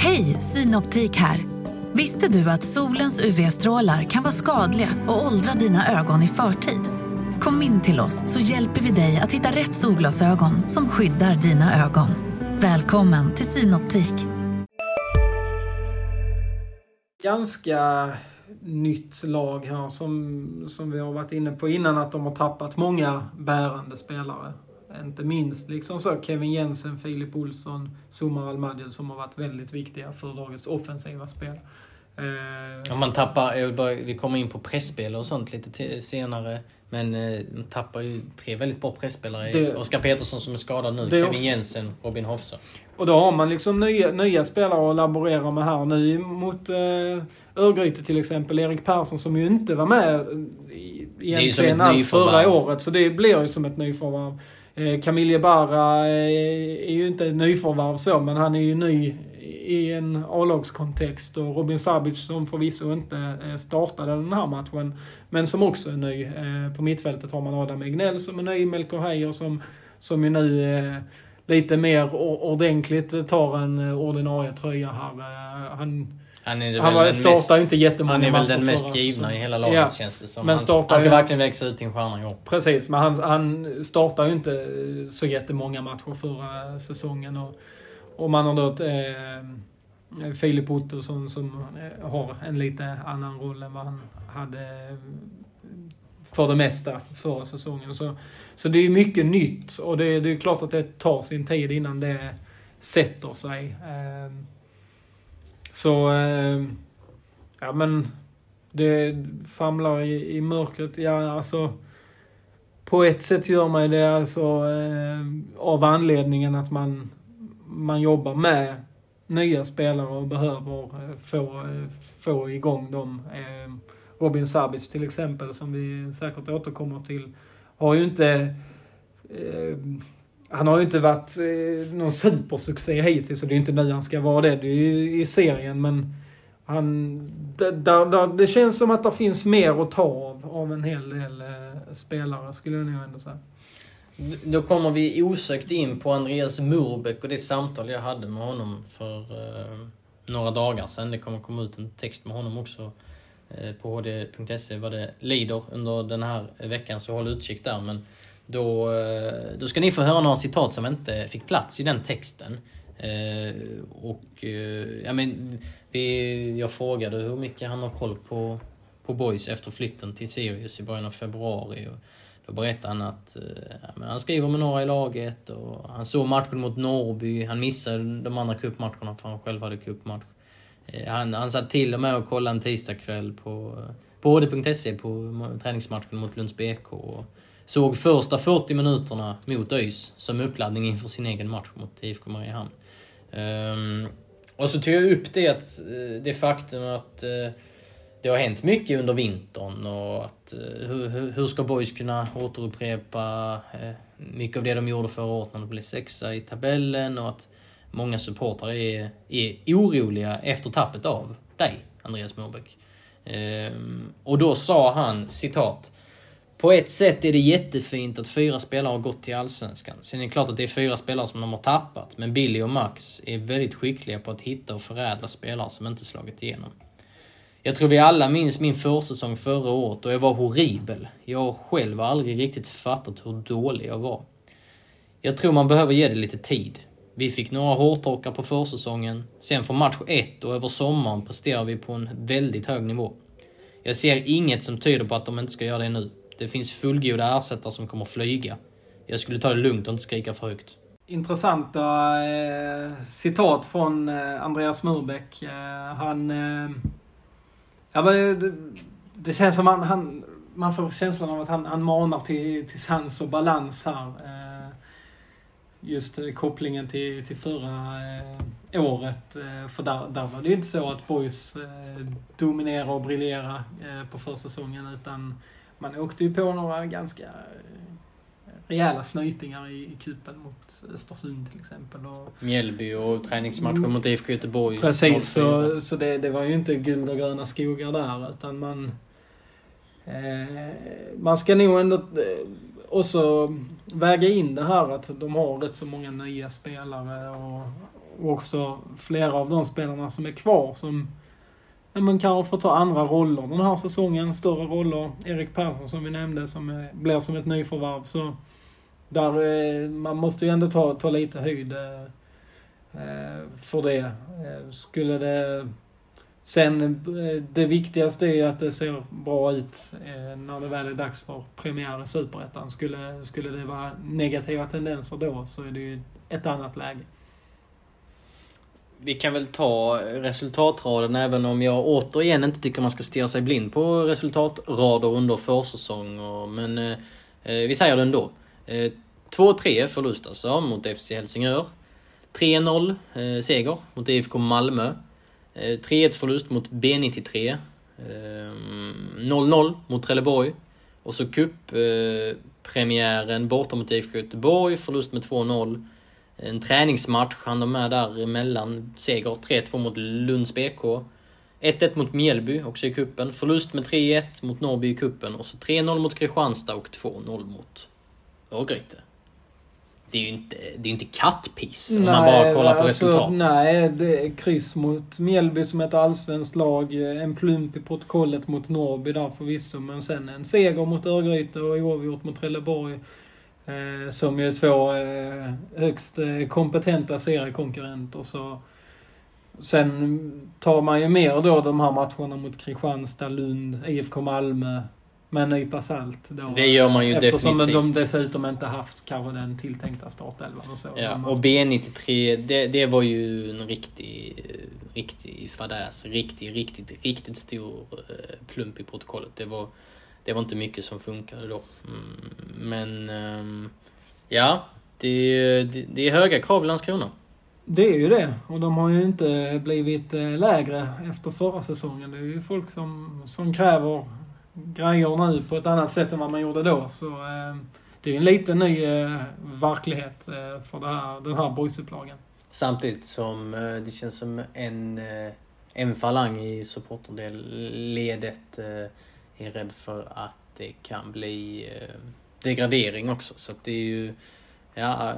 Hej, Synoptik här. Visste du att solens UV-strålar kan vara skadliga och åldra dina ögon i förtid? Kom in till oss så hjälper vi dig att hitta rätt solglasögon som skyddar dina ögon. Välkommen till Synoptik. Ganska nytt lag här som, som vi har varit inne på innan att de har tappat många bärande spelare. Inte minst liksom så Kevin Jensen, Filip Olsson, Sumar Almadjel som har varit väldigt viktiga för lagets offensiva spel. Ja, man tappar, bara, vi kommer in på pressspel och sånt lite senare. Men eh, de tappar ju tre väldigt bra presspelare. Det, Oskar Petersson som är skadad nu, Kevin också. Jensen, Robin Hofsa. Och då har man liksom nya, nya spelare att laborera med här nu mot eh, Örgryte till exempel. Erik Persson som ju inte var med i, egentligen alls förra året. Så det blir ju som ett nyförvärv. Eh, Camille Barra eh, är ju inte nyförvärv så, men han är ju ny i en A-lagskontext och Robin Sabic som förvisso inte eh, startade den här matchen, men som också är ny. På mittfältet har man Adam Egnell som är ny, Melker Heier som, som ju nu lite mer ordentligt tar en ordinarie tröja här. Han, han, är han var, startar ju inte jättemånga Han är väl den mest givna i hela laget ja, känns det som. Men han, han ska verkligen växa ut till en stjärna i år. Precis, men han, han startar ju inte så jättemånga matcher förra säsongen. Och, och man har då eh, Filip Ottosson som eh, har en lite annan roll än vad han hade för det mesta förra säsongen. Så, så det är mycket nytt och det, det är klart att det tar sin tid innan det sätter sig. Eh, så, eh, ja men det famlar i, i mörkret. Ja, alltså på ett sätt gör man det alltså eh, av anledningen att man man jobbar med nya spelare och behöver eh, få, eh, få igång dem. Eh, Robin Sabic till exempel, som vi säkert återkommer till, har ju inte ehm, han har ju inte varit eh, någon supersuccé hittills och det är ju inte nu han ska vara det. Det är ju i serien men han, det, där, det känns som att det finns mer att ta av, av en hel del eh, spelare skulle jag nog ändå säga. Då kommer vi osökt in på Andreas Murbeck och det samtal jag hade med honom för eh, några dagar sedan. Det kommer komma ut en text med honom också eh, på hd.se vad det lider under den här veckan, så håll utkik där. Men då, eh, då ska ni få höra några citat som inte fick plats i den texten. Eh, och eh, ja, men, vi, jag frågade hur mycket han har koll på, på Boys efter flytten till Sirius i början av februari. Och, då berättade han att eh, han skriver med några i laget och han såg matchen mot Norrby. Han missade de andra cupmatcherna för han själv hade cupmatch. Eh, han, han satt till och med och kollade en tisdagkväll på, eh, på HD.se på träningsmatchen mot Lunds BK. Och såg första 40 minuterna mot ÖIS som uppladdning inför sin egen match mot IFK Mariehamn. Um, och så tog jag upp det, att, eh, det faktum att uh, det har hänt mycket under vintern och att, uh, hur, hur ska Boys kunna återupprepa uh, mycket av det de gjorde förra året när de blev sexa i tabellen och att många supportrar är, är oroliga efter tappet av dig, Andreas Morbäck. Um, ehm, och då sa han, citat, på ett sätt är det jättefint att fyra spelare har gått till Allsvenskan. Sen är det klart att det är fyra spelare som de har tappat, men Billy och Max är väldigt skickliga på att hitta och förädla spelare som inte slagit igenom. Jag tror vi alla minns min försäsong förra året och jag var horribel. Jag har själv aldrig riktigt fattat hur dålig jag var. Jag tror man behöver ge det lite tid. Vi fick några hårtorkar på försäsongen. Sen från match 1 och över sommaren presterar vi på en väldigt hög nivå. Jag ser inget som tyder på att de inte ska göra det nu. Det finns fullgoda ersättare som kommer flyga. Jag skulle ta det lugnt och inte skrika för högt. Intressanta eh, citat från eh, Andreas Murbeck. Eh, han eh, Ja, men det, det känns som han, han, man får känslan av att han, han manar till, till sans och balans här. Eh, just eh, kopplingen till, till förra eh, året. Eh, för där, där var det ju inte så att Boys eh, dominerade och briljerade på försäsongen utan man åkte ju på några ganska rejäla snytingar i, i kupen mot Östersund till exempel. Och, Mjällby och träningsmatcher mot IFK Göteborg. Precis, 04. så, så det, det var ju inte guld och gröna skogar där utan man... Eh, man ska nog ändå eh, också väga in det här att de har rätt så många nya spelare och, och också flera av de spelarna som är kvar som men man kanske får ta andra roller den här säsongen, större roller. Erik Persson som vi nämnde som är, blir som ett nyförvärv. Så där, eh, man måste ju ändå ta, ta lite höjd eh, eh, för det. Skulle det... Sen, det viktigaste är ju att det ser bra ut när det väl är dags för premiär i Superettan. Skulle, skulle det vara negativa tendenser då så är det ju ett annat läge. Vi kan väl ta resultatraden även om jag återigen inte tycker man ska stirra sig blind på resultatrader under försäsong. och- Men eh, eh, vi säger det ändå. Eh, 2-3 förlust alltså mot FC Helsingör. 3-0 eh, seger mot IFK Malmö. Eh, 3-1 förlust mot B93. Eh, 0-0 mot Trelleborg. Och så cuppremiären eh, premiären borta mot IFK Göteborg, förlust med 2-0. En träningsmatch hann de med där emellan. Seger 3-2 mot Lunds BK. 1-1 mot Mjällby, också i kuppen. Förlust med 3-1 mot Norrby i kuppen. Och så 3-0 mot Kristianstad och 2-0 mot Örgryte. Det är ju inte, det är inte kattpiss om man bara kollar på alltså, resultat. Nej, det är kryss mot Mjällby som ett allsvenskt lag. En plump i protokollet mot Norrby där förvisso. Men sen en seger mot Örgryte och oavgjort mot Trelleborg. Eh, som ju är två eh, högst eh, kompetenta seriekonkurrenter. Så Sen tar man ju mer då de här matcherna mot Kristianstad, Lund, IFK Malmö med en nypa salt. Då, Det gör man ju Eftersom definitivt. de dessutom inte haft kanske den tilltänkta startelvan och så. Ja, och B93, det, det var ju en riktig, riktig fadäs. Riktig, riktigt, riktigt stor plump i protokollet. Det var, det var inte mycket som funkade då. Mm, men, ehm, ja. Det, det, det är höga krav i Landskrona. Det är ju det. Och de har ju inte blivit eh, lägre efter förra säsongen. Det är ju folk som, som kräver grejer nu på ett annat sätt än vad man gjorde då. Så eh, det är ju en liten ny eh, verklighet eh, för här, den här boysupplagan. Samtidigt som eh, det känns som en, en falang i supporterledet eh, är rädd för att det kan bli eh, degradering också. Så att det är ju, ja,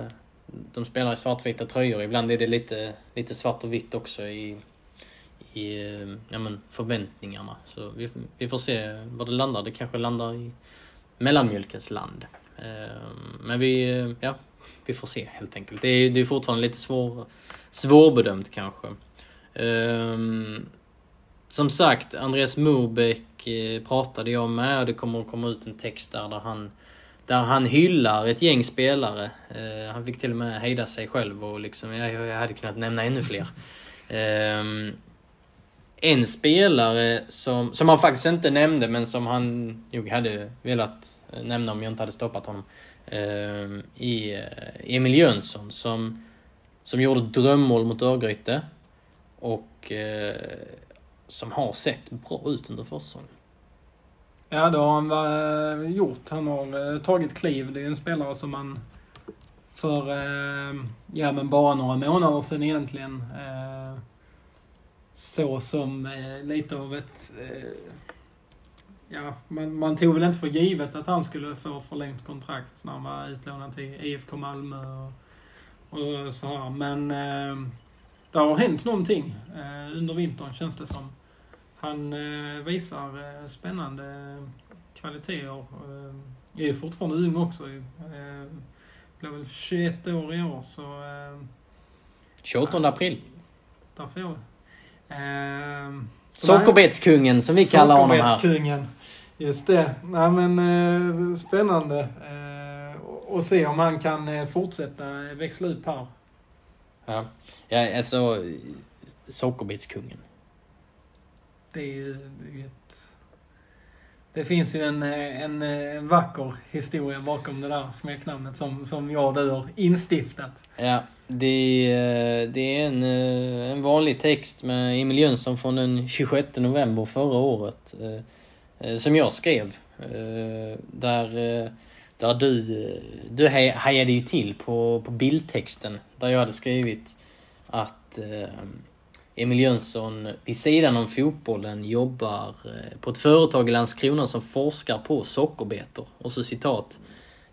de spelar i svartvita tröjor. Ibland är det lite, lite svart och vitt också i, i eh, ja, men förväntningarna. Så vi, vi får se var det landar. Det kanske landar i mellanmjölkens land. Eh, men vi, ja, vi får se helt enkelt. Det är, det är fortfarande lite svår, svårbedömt kanske. Som sagt, Andreas Mobeck eh, pratade jag med och det kommer att komma ut en text där, där han där han hyllar ett gäng spelare. Eh, han fick till och med hejda sig själv och liksom, ja, jag hade kunnat nämna ännu fler. Ehm, en spelare som, som han faktiskt inte nämnde men som han nog hade velat eh, nämna om jag inte hade stoppat honom. Ehm, I eh, Emil Jönsson som, som gjorde drömmål mot Örgryte. Och som har sett bra ut under försäsongen. Ja, det har han gjort. Han har eh, tagit kliv. Det är en spelare som man för, eh, ja men bara några månader sedan egentligen eh, så som lite av ett, ja man, man tog väl inte för givet att han skulle få förlängt kontrakt när han var utlånad till IFK Malmö och, och så här. Men eh, det har hänt någonting eh, under vintern känns det som. Han eh, visar eh, spännande kvaliteter. Eh, är fortfarande ung också. blir väl 21 år i år så eh, 28 april. där ser så Sockerbetskungen som vi kallar honom här. Sockerbetskungen. Just det. Nej men spännande. Och- se om han kan fortsätta växla upp här. Ja, ja alltså Sockerbetskungen. Det är ju ett... Det finns ju en, en, en vacker historia bakom det där smeknamnet som, som jag och du har instiftat. Ja, det är, det är en, en vanlig text med Emil Jönsson från den 26 november förra året. Eh, som jag skrev. Eh, där, eh, Där du, du hajade ju till på, på bildtexten. Där jag hade skrivit att Emil Jönsson vid sidan om fotbollen jobbar eh, på ett företag i Landskrona som forskar på sockerbetor. Och så citat.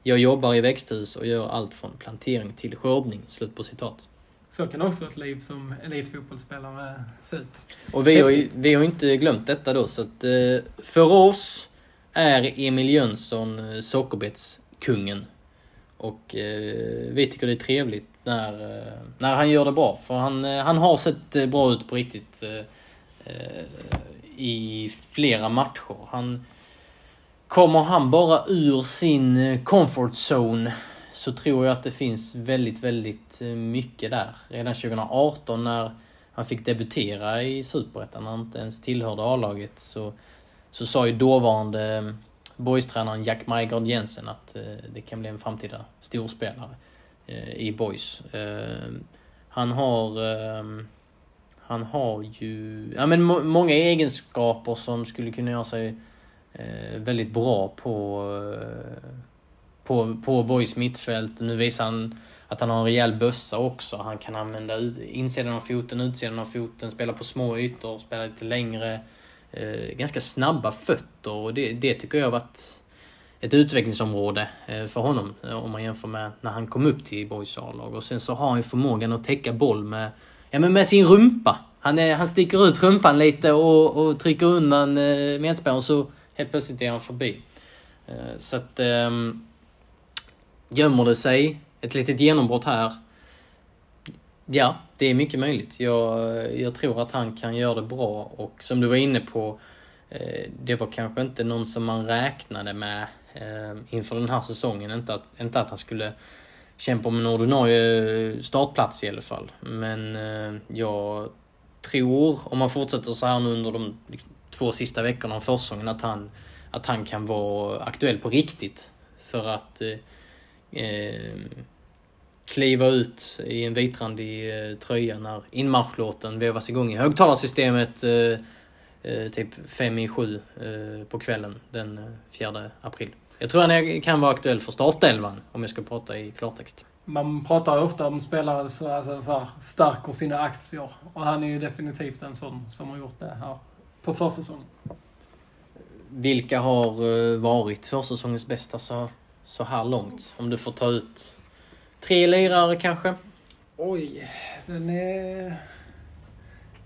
Jag jobbar i växthus och gör allt från plantering till skördning. Slut på citat. Så kan också ett liv som elitfotbollsspelare se ut. Och vi har, ju, vi har inte glömt detta då så att eh, för oss är Emil Jönsson eh, sockerbetskungen. Och vi tycker det är trevligt när, eh, när han gör det bra. För han, eh, han har sett eh, bra ut på riktigt i flera matcher. Han, kommer han bara ur sin comfort zone så tror jag att det finns väldigt, väldigt mycket där. Redan 2018 när han fick debutera i Superettan, när han inte ens tillhörde A-laget, så, så sa ju dåvarande boys-tränaren Jack Majgaard Jensen att det kan bli en framtida storspelare Eh, i boys. Eh, han har... Eh, han har ju... Ja men må, många egenskaper som skulle kunna göra sig eh, väldigt bra på, eh, på, på boys mittfält. Nu visar han att han har en rejäl bössa också. Han kan använda insidan av foten, utsidan av foten, spela på små ytor, spela lite längre. Eh, ganska snabba fötter och det, det tycker jag har varit ett utvecklingsområde eh, för honom eh, om man jämför med när han kom upp till Boys A-lag. Och sen så har han ju förmågan att täcka boll med, ja, men med sin rumpa. Han, är, han sticker ut rumpan lite och, och trycker undan eh, medspelaren så helt plötsligt är han förbi. Eh, så att ehm, gömmer det sig ett litet genombrott här. Ja, det är mycket möjligt. Jag, jag tror att han kan göra det bra och som du var inne på, eh, det var kanske inte någon som man räknade med Ehm, inför den här säsongen. Inte att, inte att han skulle kämpa om en ordinarie eh, startplats i alla fall. Men eh, jag tror, om man fortsätter så här nu under de liksom, två sista veckorna av försäsongen, att han, att han kan vara aktuell på riktigt. För att eh, eh, kliva ut i en vitrandig eh, tröja när inmarschlåten vevas igång i högtalarsystemet eh, eh, typ fem i sju eh, på kvällen den eh, 4 april. Jag tror han kan vara aktuell för startelvan om jag ska prata i klartext. Man pratar ju ofta om spelare som alltså, så här, stärker sina aktier. Och han är ju definitivt en sån som har gjort det här på försäsongen. Vilka har eh, varit försäsongens bästa så, så här långt? Om du får ta ut tre lirare kanske? Oj, den är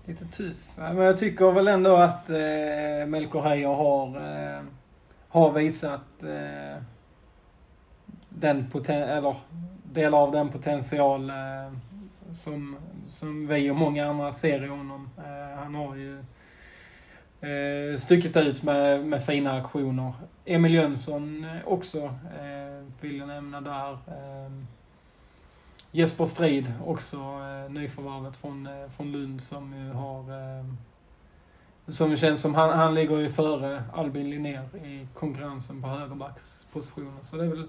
lite tuff. Men jag tycker väl ändå att eh, Melker Heier har, eh, har visat eh, den poten eller delar av den potential eh, som, som vi och många andra ser i honom. Eh, han har ju eh, stuckit ut med, med fina aktioner. Emil Jönsson eh, också eh, vill jag nämna där. Eh, Jesper Strid också, eh, nyförvärvet från, eh, från Lund som ju har... Ehm, Eh, som känns som, han, han ligger ju före Albin Linnér i konkurrensen på högerbackspositionen. Så det är väl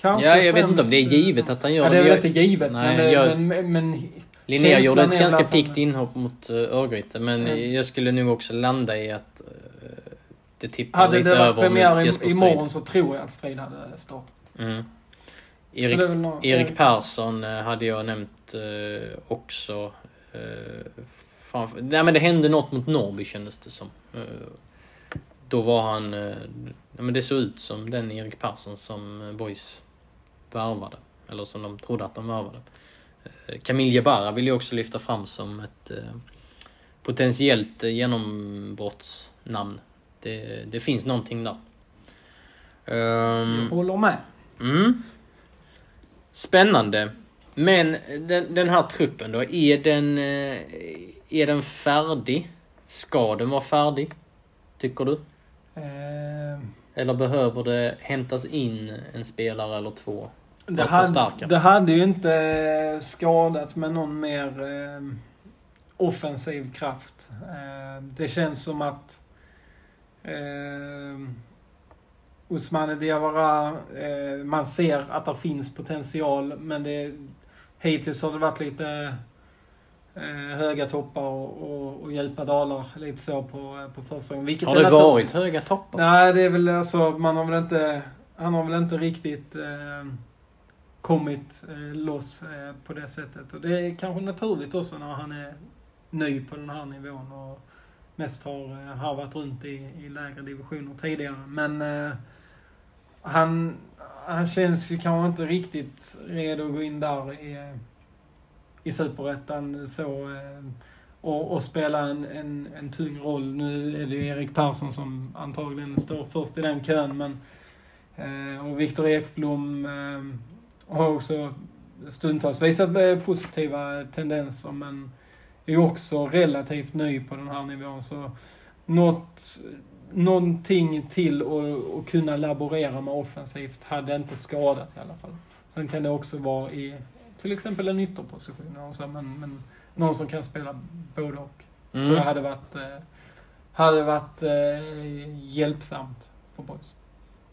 kanske Ja, jag vet inte om det är eh, givet att han gör Ja, det är väl inte givet, Nej, men, jag- men, men, men känslan gjorde ett ganska piggt inhopp mot uh, Örgryte men Mm. jag skulle nog också landa i att det tippar Hade lite det över premiär mot Jesper imorgon så tror jag att Strid hade startat. Mm. Erik, Erik Persson eh, hade jag nämnt eh, också. Framför, nej men det hände något mot Norrby kändes det som. Eh, då var han... Uh, nej, men det såg ut som den Erik Persson som uh, Boys värvade. Eller som de trodde att de värvade. Camille Jebara vill jag också lyfta fram som ett potentiellt genombrottsnamn. Det, det finns någonting där. Ehm, Jag håller med. Mm. Spännande. Men den, den här truppen då, är den, eh, är den färdig? Ska den vara färdig? Tycker du? Eh, Eller behöver det hämtas in en spelare eller två? Det hade, det hade ju inte skadat med någon mer eh, offensiv kraft. Eh, det känns som att eh, Ousmane Diawara, eh, man ser att det finns potential men det, hittills har det varit lite eh, höga toppar och, och, och djupa dalar lite så på, på försäsongen. Vilket Har det varit höga toppar? Nej, det är väl alltså, man har väl inte han har väl inte riktigt eh, kommit eh, loss eh, på det sättet. Och det är kanske naturligt också när han är ny på den här nivån och mest har eh, harvat runt i, i lägre divisioner tidigare. Men eh, han, han känns ju kanske inte riktigt redo att gå in där i, i Superettan så eh, och, och spela en, en, en tung roll. Nu är det ju Erik Persson som antagligen står först i den kön men eh, och Viktor Ekblom eh, har också stundtals visat positiva tendenser men är också relativt ny på den här nivån så något, någonting till att, att kunna laborera med offensivt hade inte skadat i alla fall. Sen kan det också vara i till exempel en ytterposition också, men, men någon som kan spela både och. Mm. Tror jag hade varit, eh, hade varit eh, hjälpsamt för boys.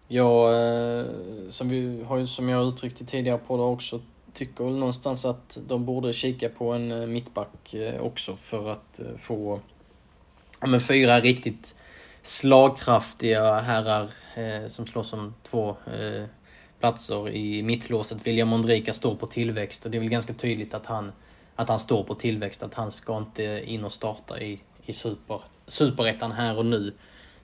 Jag, eh, som, vi har, som jag har uttryckt i tidigare poddar också, tycker väl någonstans att de borde kika på en mittback också för att få ja, men fyra riktigt slagkraftiga herrar eh, som slåss om två eh, platser i mittlåset. William Mondrika står på tillväxt och det är väl ganska tydligt att han, att han står på tillväxt, att han ska inte in och starta i, i super, superettan här och nu.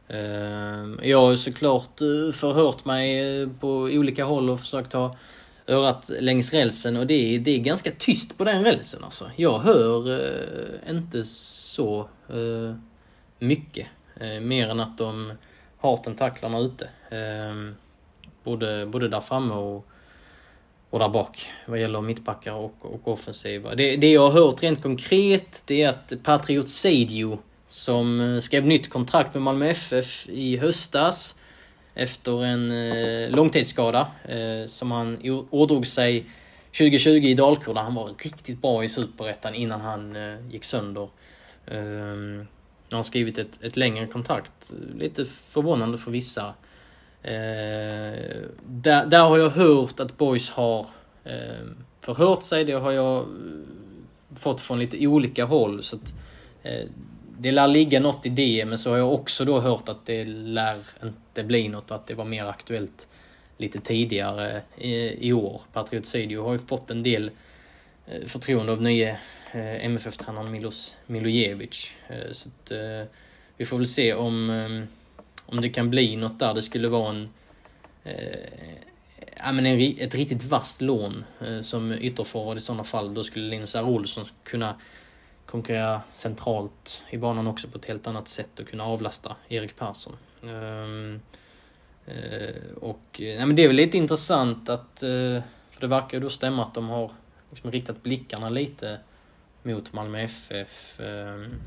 Ehm, jag har ju såklart eh, förhört mig eh, på olika håll och försökt ha örat längs rälsen och det är, det är ganska tyst på den rälsen alltså. Jag hör eh, inte så eh, mycket. Eh, mer än att de har tentaklarna ute. Ehm, Både, både där framme och, och där bak. Vad gäller mittbackar och, och offensiva. Det, det jag har hört rent konkret det är att Patriot Seidio som eh, skrev nytt kontrakt med Malmö FF i höstas efter en eh, långtidsskada eh, som han ådrog sig 2020 i Dalkurd. Han var riktigt bra i Superettan innan han eh, gick sönder. Eh, nu har han skrivit ett, ett längre kontrakt. Lite förvånande för vissa. Eh, där, där har jag hört att Boys har eh, förhört sig. Det har jag eh, fått från lite olika håll. Så att, eh, det lär ligga något i det, men så har jag också då hört att det lär inte bli något och att det var mer aktuellt lite tidigare i, i år. Patriot Sidio har ju fått en del eh, förtroende av nye eh, MFF-tränaren Milos Milojevic. Eh, så att, eh, vi får väl se om, eh, om det kan bli något där. Det skulle vara en eh, ja, men en, ett riktigt vasst lån eh, som ytterforward i sådana fall. Då skulle Linus R. Olsson kunna konkurrera centralt i banan också på ett helt annat sätt och kunna avlasta Erik Persson. Ehm, eh, och ja nej, men det är väl lite intressant att, eh, för det verkar ju då stämma att de har liksom riktat blickarna lite mot Malmö FF ehm,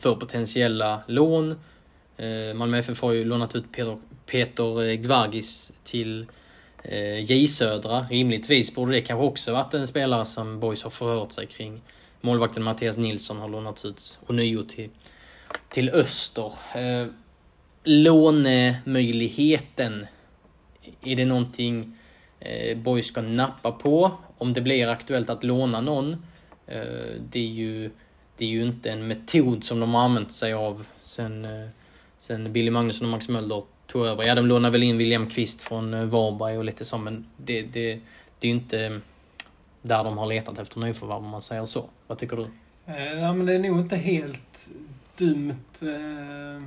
för potentiella lån. Eh, Malmö FF har ju lånat ut Peter, Peter eh, Gvargis till eh, J Södra. Rimligtvis borde det kanske också varit en spelare som Boys har förhört sig kring. Målvakten Mattias Nilsson har lånats ut ånyo till, till Öster. Lånemöjligheten. Är det någonting Boys ska nappa på? Om det blir aktuellt att låna någon. Det, är ju, det är ju inte en metod som de har använt sig av sen, sen Billy Magnusson och Max Mölder tog över. Ja, de lånade väl in William Kvist från eh, Varberg och lite så, men det, det, det är ju inte mm, där de har letat efter nyförvärv om man säger så. Vad tycker du? Eh, ja, men det är nog inte helt dumt eh,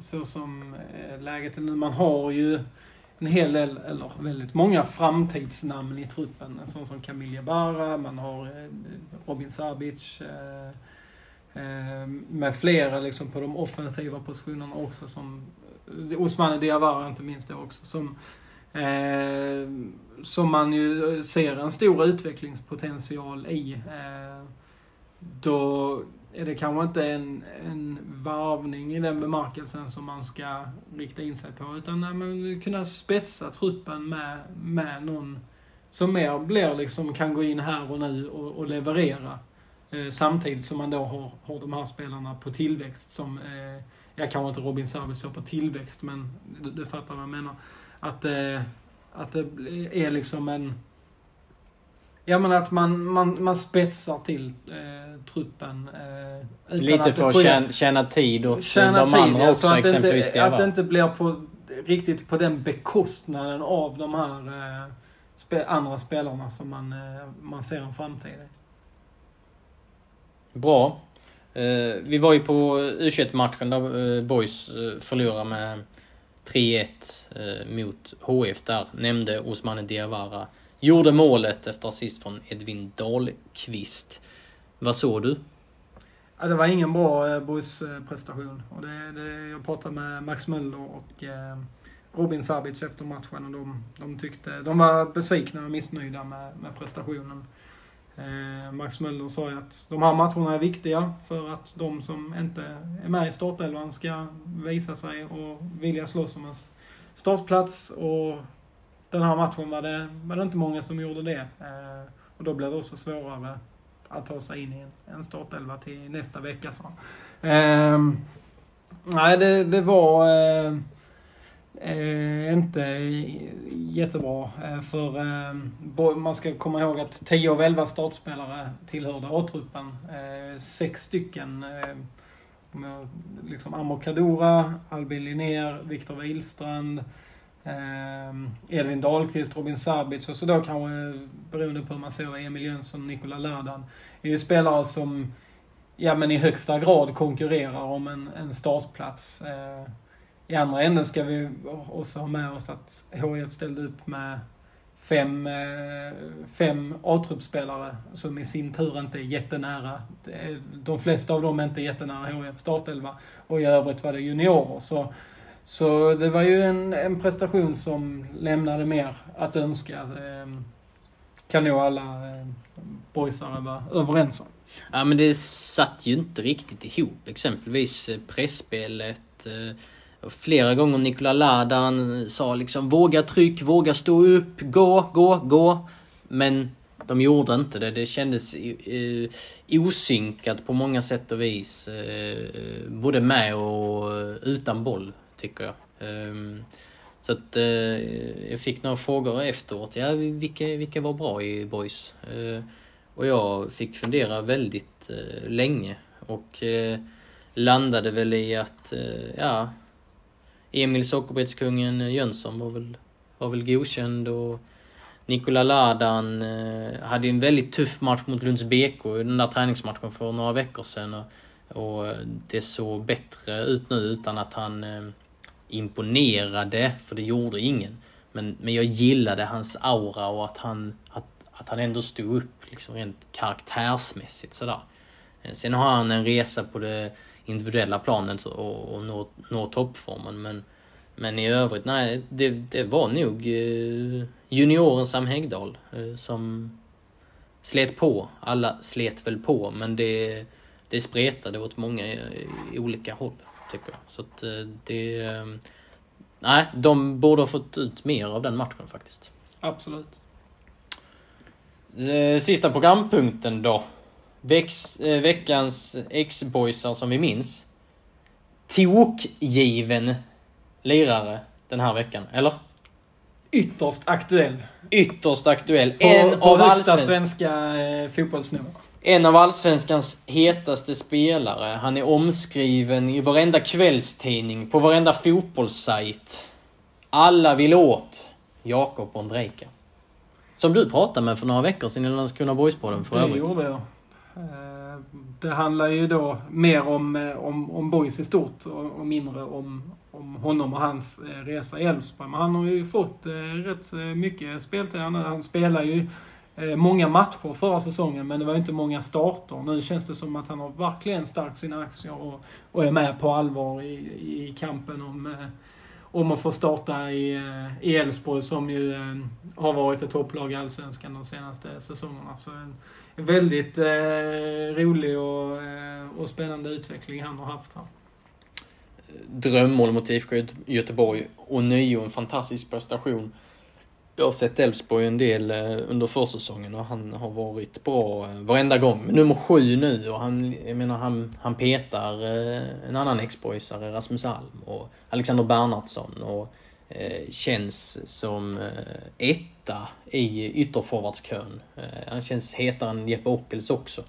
så som eh, läget är nu. Man har ju en hel del, eller väldigt många framtidsnamn i truppen. En sån som Camilla Barra, man har eh, Robin Sabic eh, Ehm, med flera liksom på de offensiva positionerna också som eh, Osmani Diawara inte minst då också som Eh, som man ju eh, ser en stor utvecklingspotential i. Eh, då är det kanske inte en, en varvning i den bemärkelsen som man ska rikta in sig på. Utan nej, men kunna spetsa truppen med, med någon som mer blir liksom, kan gå in här och nu och, och leverera. Eh, samtidigt som man då har, har de här spelarna på tillväxt som, eh, jag kanske inte Robin så på tillväxt men du, du fattar vad jag menar. Att, eh, att det är liksom en... Ja men att man, man, man spetsar till eh, truppen. Eh, Lite för att tjäna, tjäna tid åt tjäna de tid, andra också, så att exempelvis inte, att det inte blir på riktigt på den bekostnaden av de här eh, spe, andra spelarna som man, eh, man ser en framtid i. Bra. Eh, vi var ju på U21-matchen där eh, Boys eh, förlorade med 3-1 mot HF där. Nämnde Osmane Diawara. Gjorde målet efter assist från Edvin Dahlqvist. Vad såg du? Ja, det var ingen bra boys prestation Och det, det, jag pratade med Max Möller och Robin Sabic efter matchen och de, de tyckte, de var besvikna och missnöjda med, med prestationen. Eh, Max Möller sa ju att de här matcherna är viktiga för att de som inte är med i startelvan ska visa sig och vilja slåss om en startplats. Och den här matchen var det, var det inte många som gjorde det. Eh, och då blir det också svårare att ta sig in i en, en startelva till nästa vecka. Så. Eh, nej, det, det var eh, eh, inte jättebra. Eh, för eh, man ska komma ihåg att 10 av 11 startspelare tillhörde A-truppen. Eh, sex stycken eh, liksom Amor Kadura, Albin Linnér, Viktor Wihlstrand, eh, Edvin Dahlqvist, Robin Sabic och så då kanske, beroende på hur man ser det, Emil Jönsson, Nikola Ladan. är ju spelare som, ja men i högsta grad konkurrerar om en, en startplats. Eh, i andra änden ska vi också ha med oss att HIF ställde upp med fem, eh, fem A-truppspelare som i sin tur inte är jättenära. De flesta av dem är inte jättenära HIF startelva och i övrigt var det juniorer. Så så det var ju en, en prestation som lämnade mer att önska. Ehm, kan nog alla boysarna boysare vara överens om. Ja men det satt ju inte riktigt ihop. Exempelvis eh, pressspelet. Eh, Flera gånger Nikola Ladan sa liksom våga tryck, våga stå upp, gå, gå, gå. Men de gjorde inte det. Det kändes eh, osynkat på många sätt och vis. Eh, både med och utan boll tycker jag. Um, så att uh, jag fick några frågor efteråt. Ja, vilka, vilka var bra i Boys? Uh, och jag fick fundera väldigt uh, länge och landade väl i att, ja, Emil Sockerbetskungen eh, Jönsson var väl, var väl godkänd och Nikola Ladan eh, hade en väldigt tuff match mot Lunds BK i den där träningsmatchen för några veckor sedan. Och, och eh, det såg bättre ut nu utan att han imponerade, för det gjorde ingen. Men, men jag gillade hans aura och att han, att, att han ändå stod upp liksom rent karaktärsmässigt sådär. Sen har han en resa på det individuella planet och, och når, når toppformen men, men i övrigt, nej, det, det var nog eh, junioren Sam Häggdahl eh, som slet på. Alla slet väl på men det, det spretade åt många i, i olika håll tycker jag. Så att eh, det... Eh, nej, de borde ha fått ut mer av den matchen faktiskt. Absolut. Eh, sista programpunkten då. Vex, veckans X-boysar som vi minns. Tokgiven lirare den här veckan, eller? Ytterst aktuell. Ytterst aktuell. På, en på av högsta svenska eh, fotbollsnivå. En av Allsvenskans hetaste spelare. Han är omskriven i varenda kvällstidning, på varenda fotbollssajt. Alla vill åt Jakob Ondrejka. Som du pratade med för några veckor sedan i Landskrona Boys-podden för det övrigt. Det gjorde jag. Eh, det handlar ju då mer om, eh, om, om Boys i stort och, mindre om, om honom och hans eh, resa i Elfsborg. Men han har ju fått rätt mycket speltid. Han spelar ju många matcher förra säsongen, men det var inte många starter. Nu känns det som att han har verkligen stärkt sina aktier och, och är med på allvar i, i kampen om, om att få starta i, i Elfsborg som ju har varit ett topplag i Allsvenskan de senaste säsongerna. Så en väldigt eh, rolig och, eh, och spännande utveckling han har haft här. Drömmål mot IFK Göteborg och nio en fantastisk prestation jag har sett Elfsborg en del eh, under försäsongen och han har varit bra eh, varenda gång. Men nummer sju nu och han, jag menar han, han petar en annan ex-boysare, Rasmus Alm och Alexander Bernhardsson och eh, känns som ett etta i ytterforwardskön. Eh, han känns hetare än Jeppe Ockels också.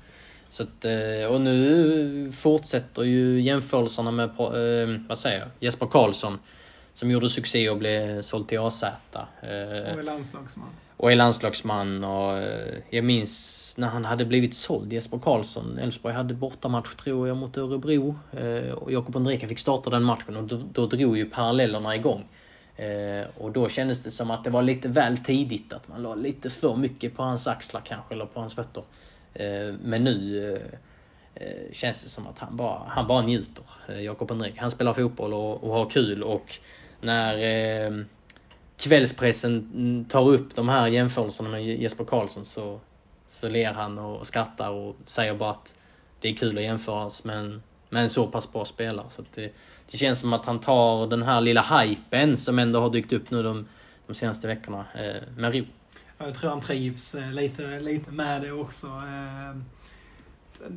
Så att, och nu fortsätter ju jämförelserna med, vad säger jag, Jesper Karlsson som gjorde succé och blev såld till AZ. Eh, Och är landslagsman. och är landslagsman. Och eh, jag minns när han hade blivit såld, Jesper Karlsson. Elfsborg hade bortamatch tror jag mot Örebro. Eh, och Jakob Andreka fick starta den matchen och då, då drog ju parallellerna igång. Eh, och då kändes det som att det var lite väl tidigt, att man la lite för mycket på hans axlar kanske, eller på hans fötter. Eh, men nu eh, eh, känns det som att han bara, han bara njuter, eh, Jakob Henrik. Han spelar fotboll och, och har kul och när eh, kvällspressen tar upp de här jämförelserna med Jesper Karlsson så, så ler han och skrattar och säger bara att det är kul att jämföras med en, med en så pass bra spelare. Så att det, det känns som att han tar den här lilla hypen som ändå har dykt upp nu de, de senaste veckorna eh, med ro. Jag tror han trivs eh, lite, lite med det också. Eh,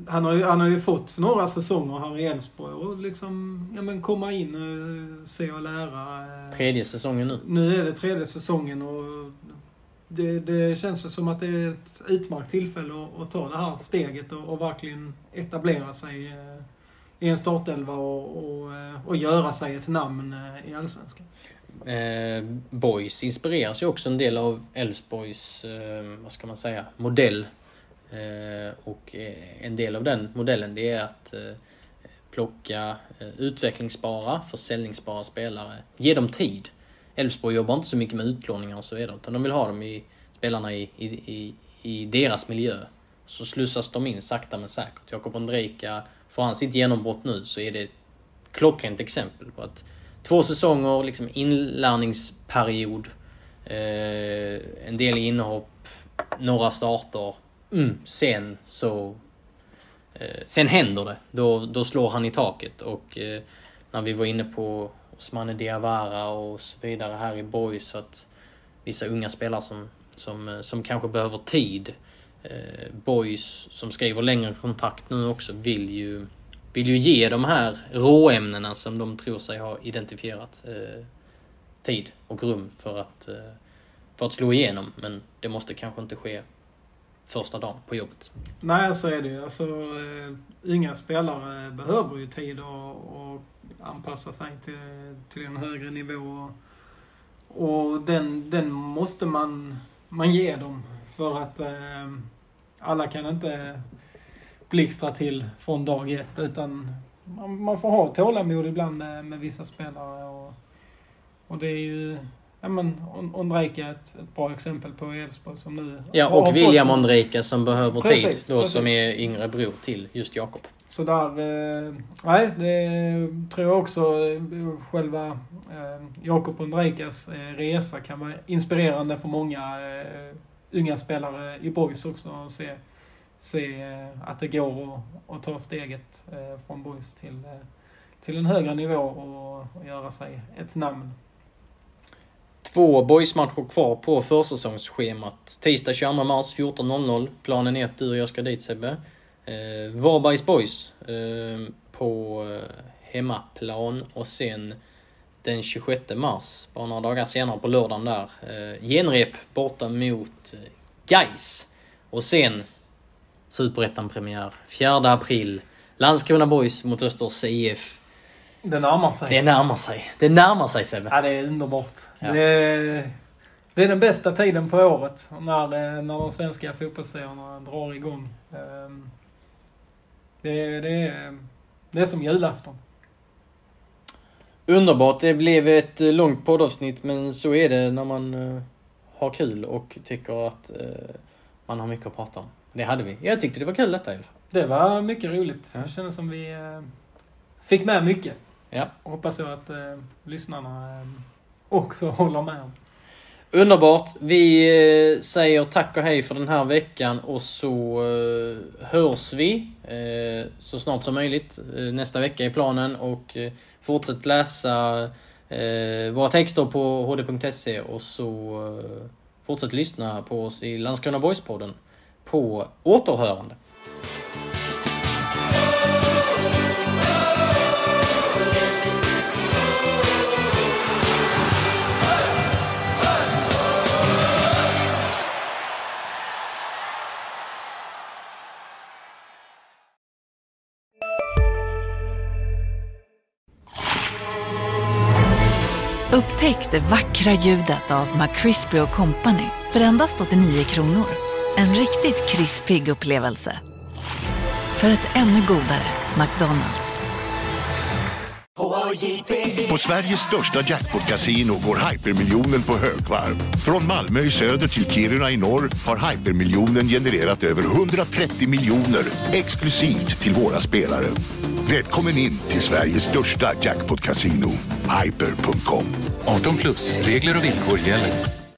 Han har, ju, han har ju fått några säsonger här i Elfsborg och liksom ja, men komma in och se och lära. eh. Tredje säsongen nu. Nu är det tredje säsongen och det, det känns ju som att det är ett utmärkt tillfälle att, att ta det här steget och, och verkligen etablera sig eh, i en startelva och, och, eh, och göra sig ett namn eh, i Allsvenskan. Eh, Boys inspireras ju också en del av Elfsborgs, eh, vad ska man säga, modell. Eh, och eh, en del av den modellen det är att eh, plocka eh, utvecklingsbara, försäljningsbara spelare. Ge dem tid. Elfsborg jobbar inte så mycket med utlåningar och så vidare utan de vill ha dem i, spelarna i, i, i, i deras miljö. Så slussas de in sakta men säkert. Jakob Ondrejka, får han sitt genombrott nu så är det ett klockrent exempel på att två säsonger, liksom inlärningsperiod, eh, en del inhopp, några starter. Mm, sen så... Eh, sen händer det. Då, då slår han i taket och eh, när vi var inne på Osmane Diawara och så vidare här i Boys så att vissa unga spelare som, som, eh, som kanske behöver tid. Eh, boys som skriver längre kontrakt nu också vill ju vill ju ge de här råämnena som de tror sig ha identifierat eh, tid och rum för att, eh, för att slå igenom. Men det måste kanske inte ske första dagen på jobbet. Nej, så är det ju. Alltså, eh, unga spelare behöver ju tid att anpassa sig till, till en högre nivå. Och, och den, den måste man, man ge dem. För att eh, alla kan inte blixtra till från dag ett. Utan man, man får ha tålamod ibland med, med vissa spelare. Och, och det är ju Ja men On- Ondrejka är ett, ett bra exempel på Elfsborg som nu Ja, har och William sin- Ondrejka som behöver Precis, tid. Då, precis. som är yngre bror till just Jakob. Så där, eh, nej det tror jag också eh, själva eh, Jakob Ondrejkas eh, resa kan vara inspirerande för många eh, unga spelare i Boys också och se, se eh, att det går att, ta steget eh, från Boys till, eh, till en högre nivå och, och göra sig ett namn. Två boysmatcher kvar på försäsongsschemat. Tisdag 22 mars 14.00. Planen är att du och jag ska dit Sebbe. Eh, Varbergs Boys eh, på eh, hemmaplan och sen den 26 mars, bara några dagar senare på lördagen där, eh, genrep borta mot eh, Gais Och sen Superettan-premiär 4 april. Landskrona Boys mot Östers IF. Det närmar sig. Det närmar sig. Det närmar sig Sebbe. Ja, det är underbart. Ja. Det, är, det är den bästa tiden på året när, när de svenska fotbollsserierna drar igång. Ehm, Det, är- det, är, det är som julafton. Underbart. Det blev ett eh, långt poddavsnitt men så är det när man eh, har kul och tycker att eh, man har mycket att prata om. Det hade vi. Jag tyckte det var kul detta i alla fall. Det var mycket roligt. Ja. Det kändes som vi eh, fick med mycket. Ja. Hoppas jag att lyssnarna också håller med om. Underbart. Vi säger tack och hej för den här veckan och så hörs vi så snart som möjligt. Nästa vecka är planen och fortsätt läsa eh, våra texter på hd.se och så eh, fortsätt lyssna på oss i Landskrona Boys-podden på återhörande. Vackra ljudet av McCrispy Company för endast 89 kronor. En riktigt krispig upplevelse. För ett ännu godare McDonalds. På Sveriges största jackpot-kasino går hypermiljonen på högvarv. Från Malmö i söder till Kiruna i norr har hypermiljonen genererat över 130 miljoner exklusivt till våra spelare. Välkommen in till Sveriges största jackpot-casino, hyper.com. 18 plus, regler och villkor gäller.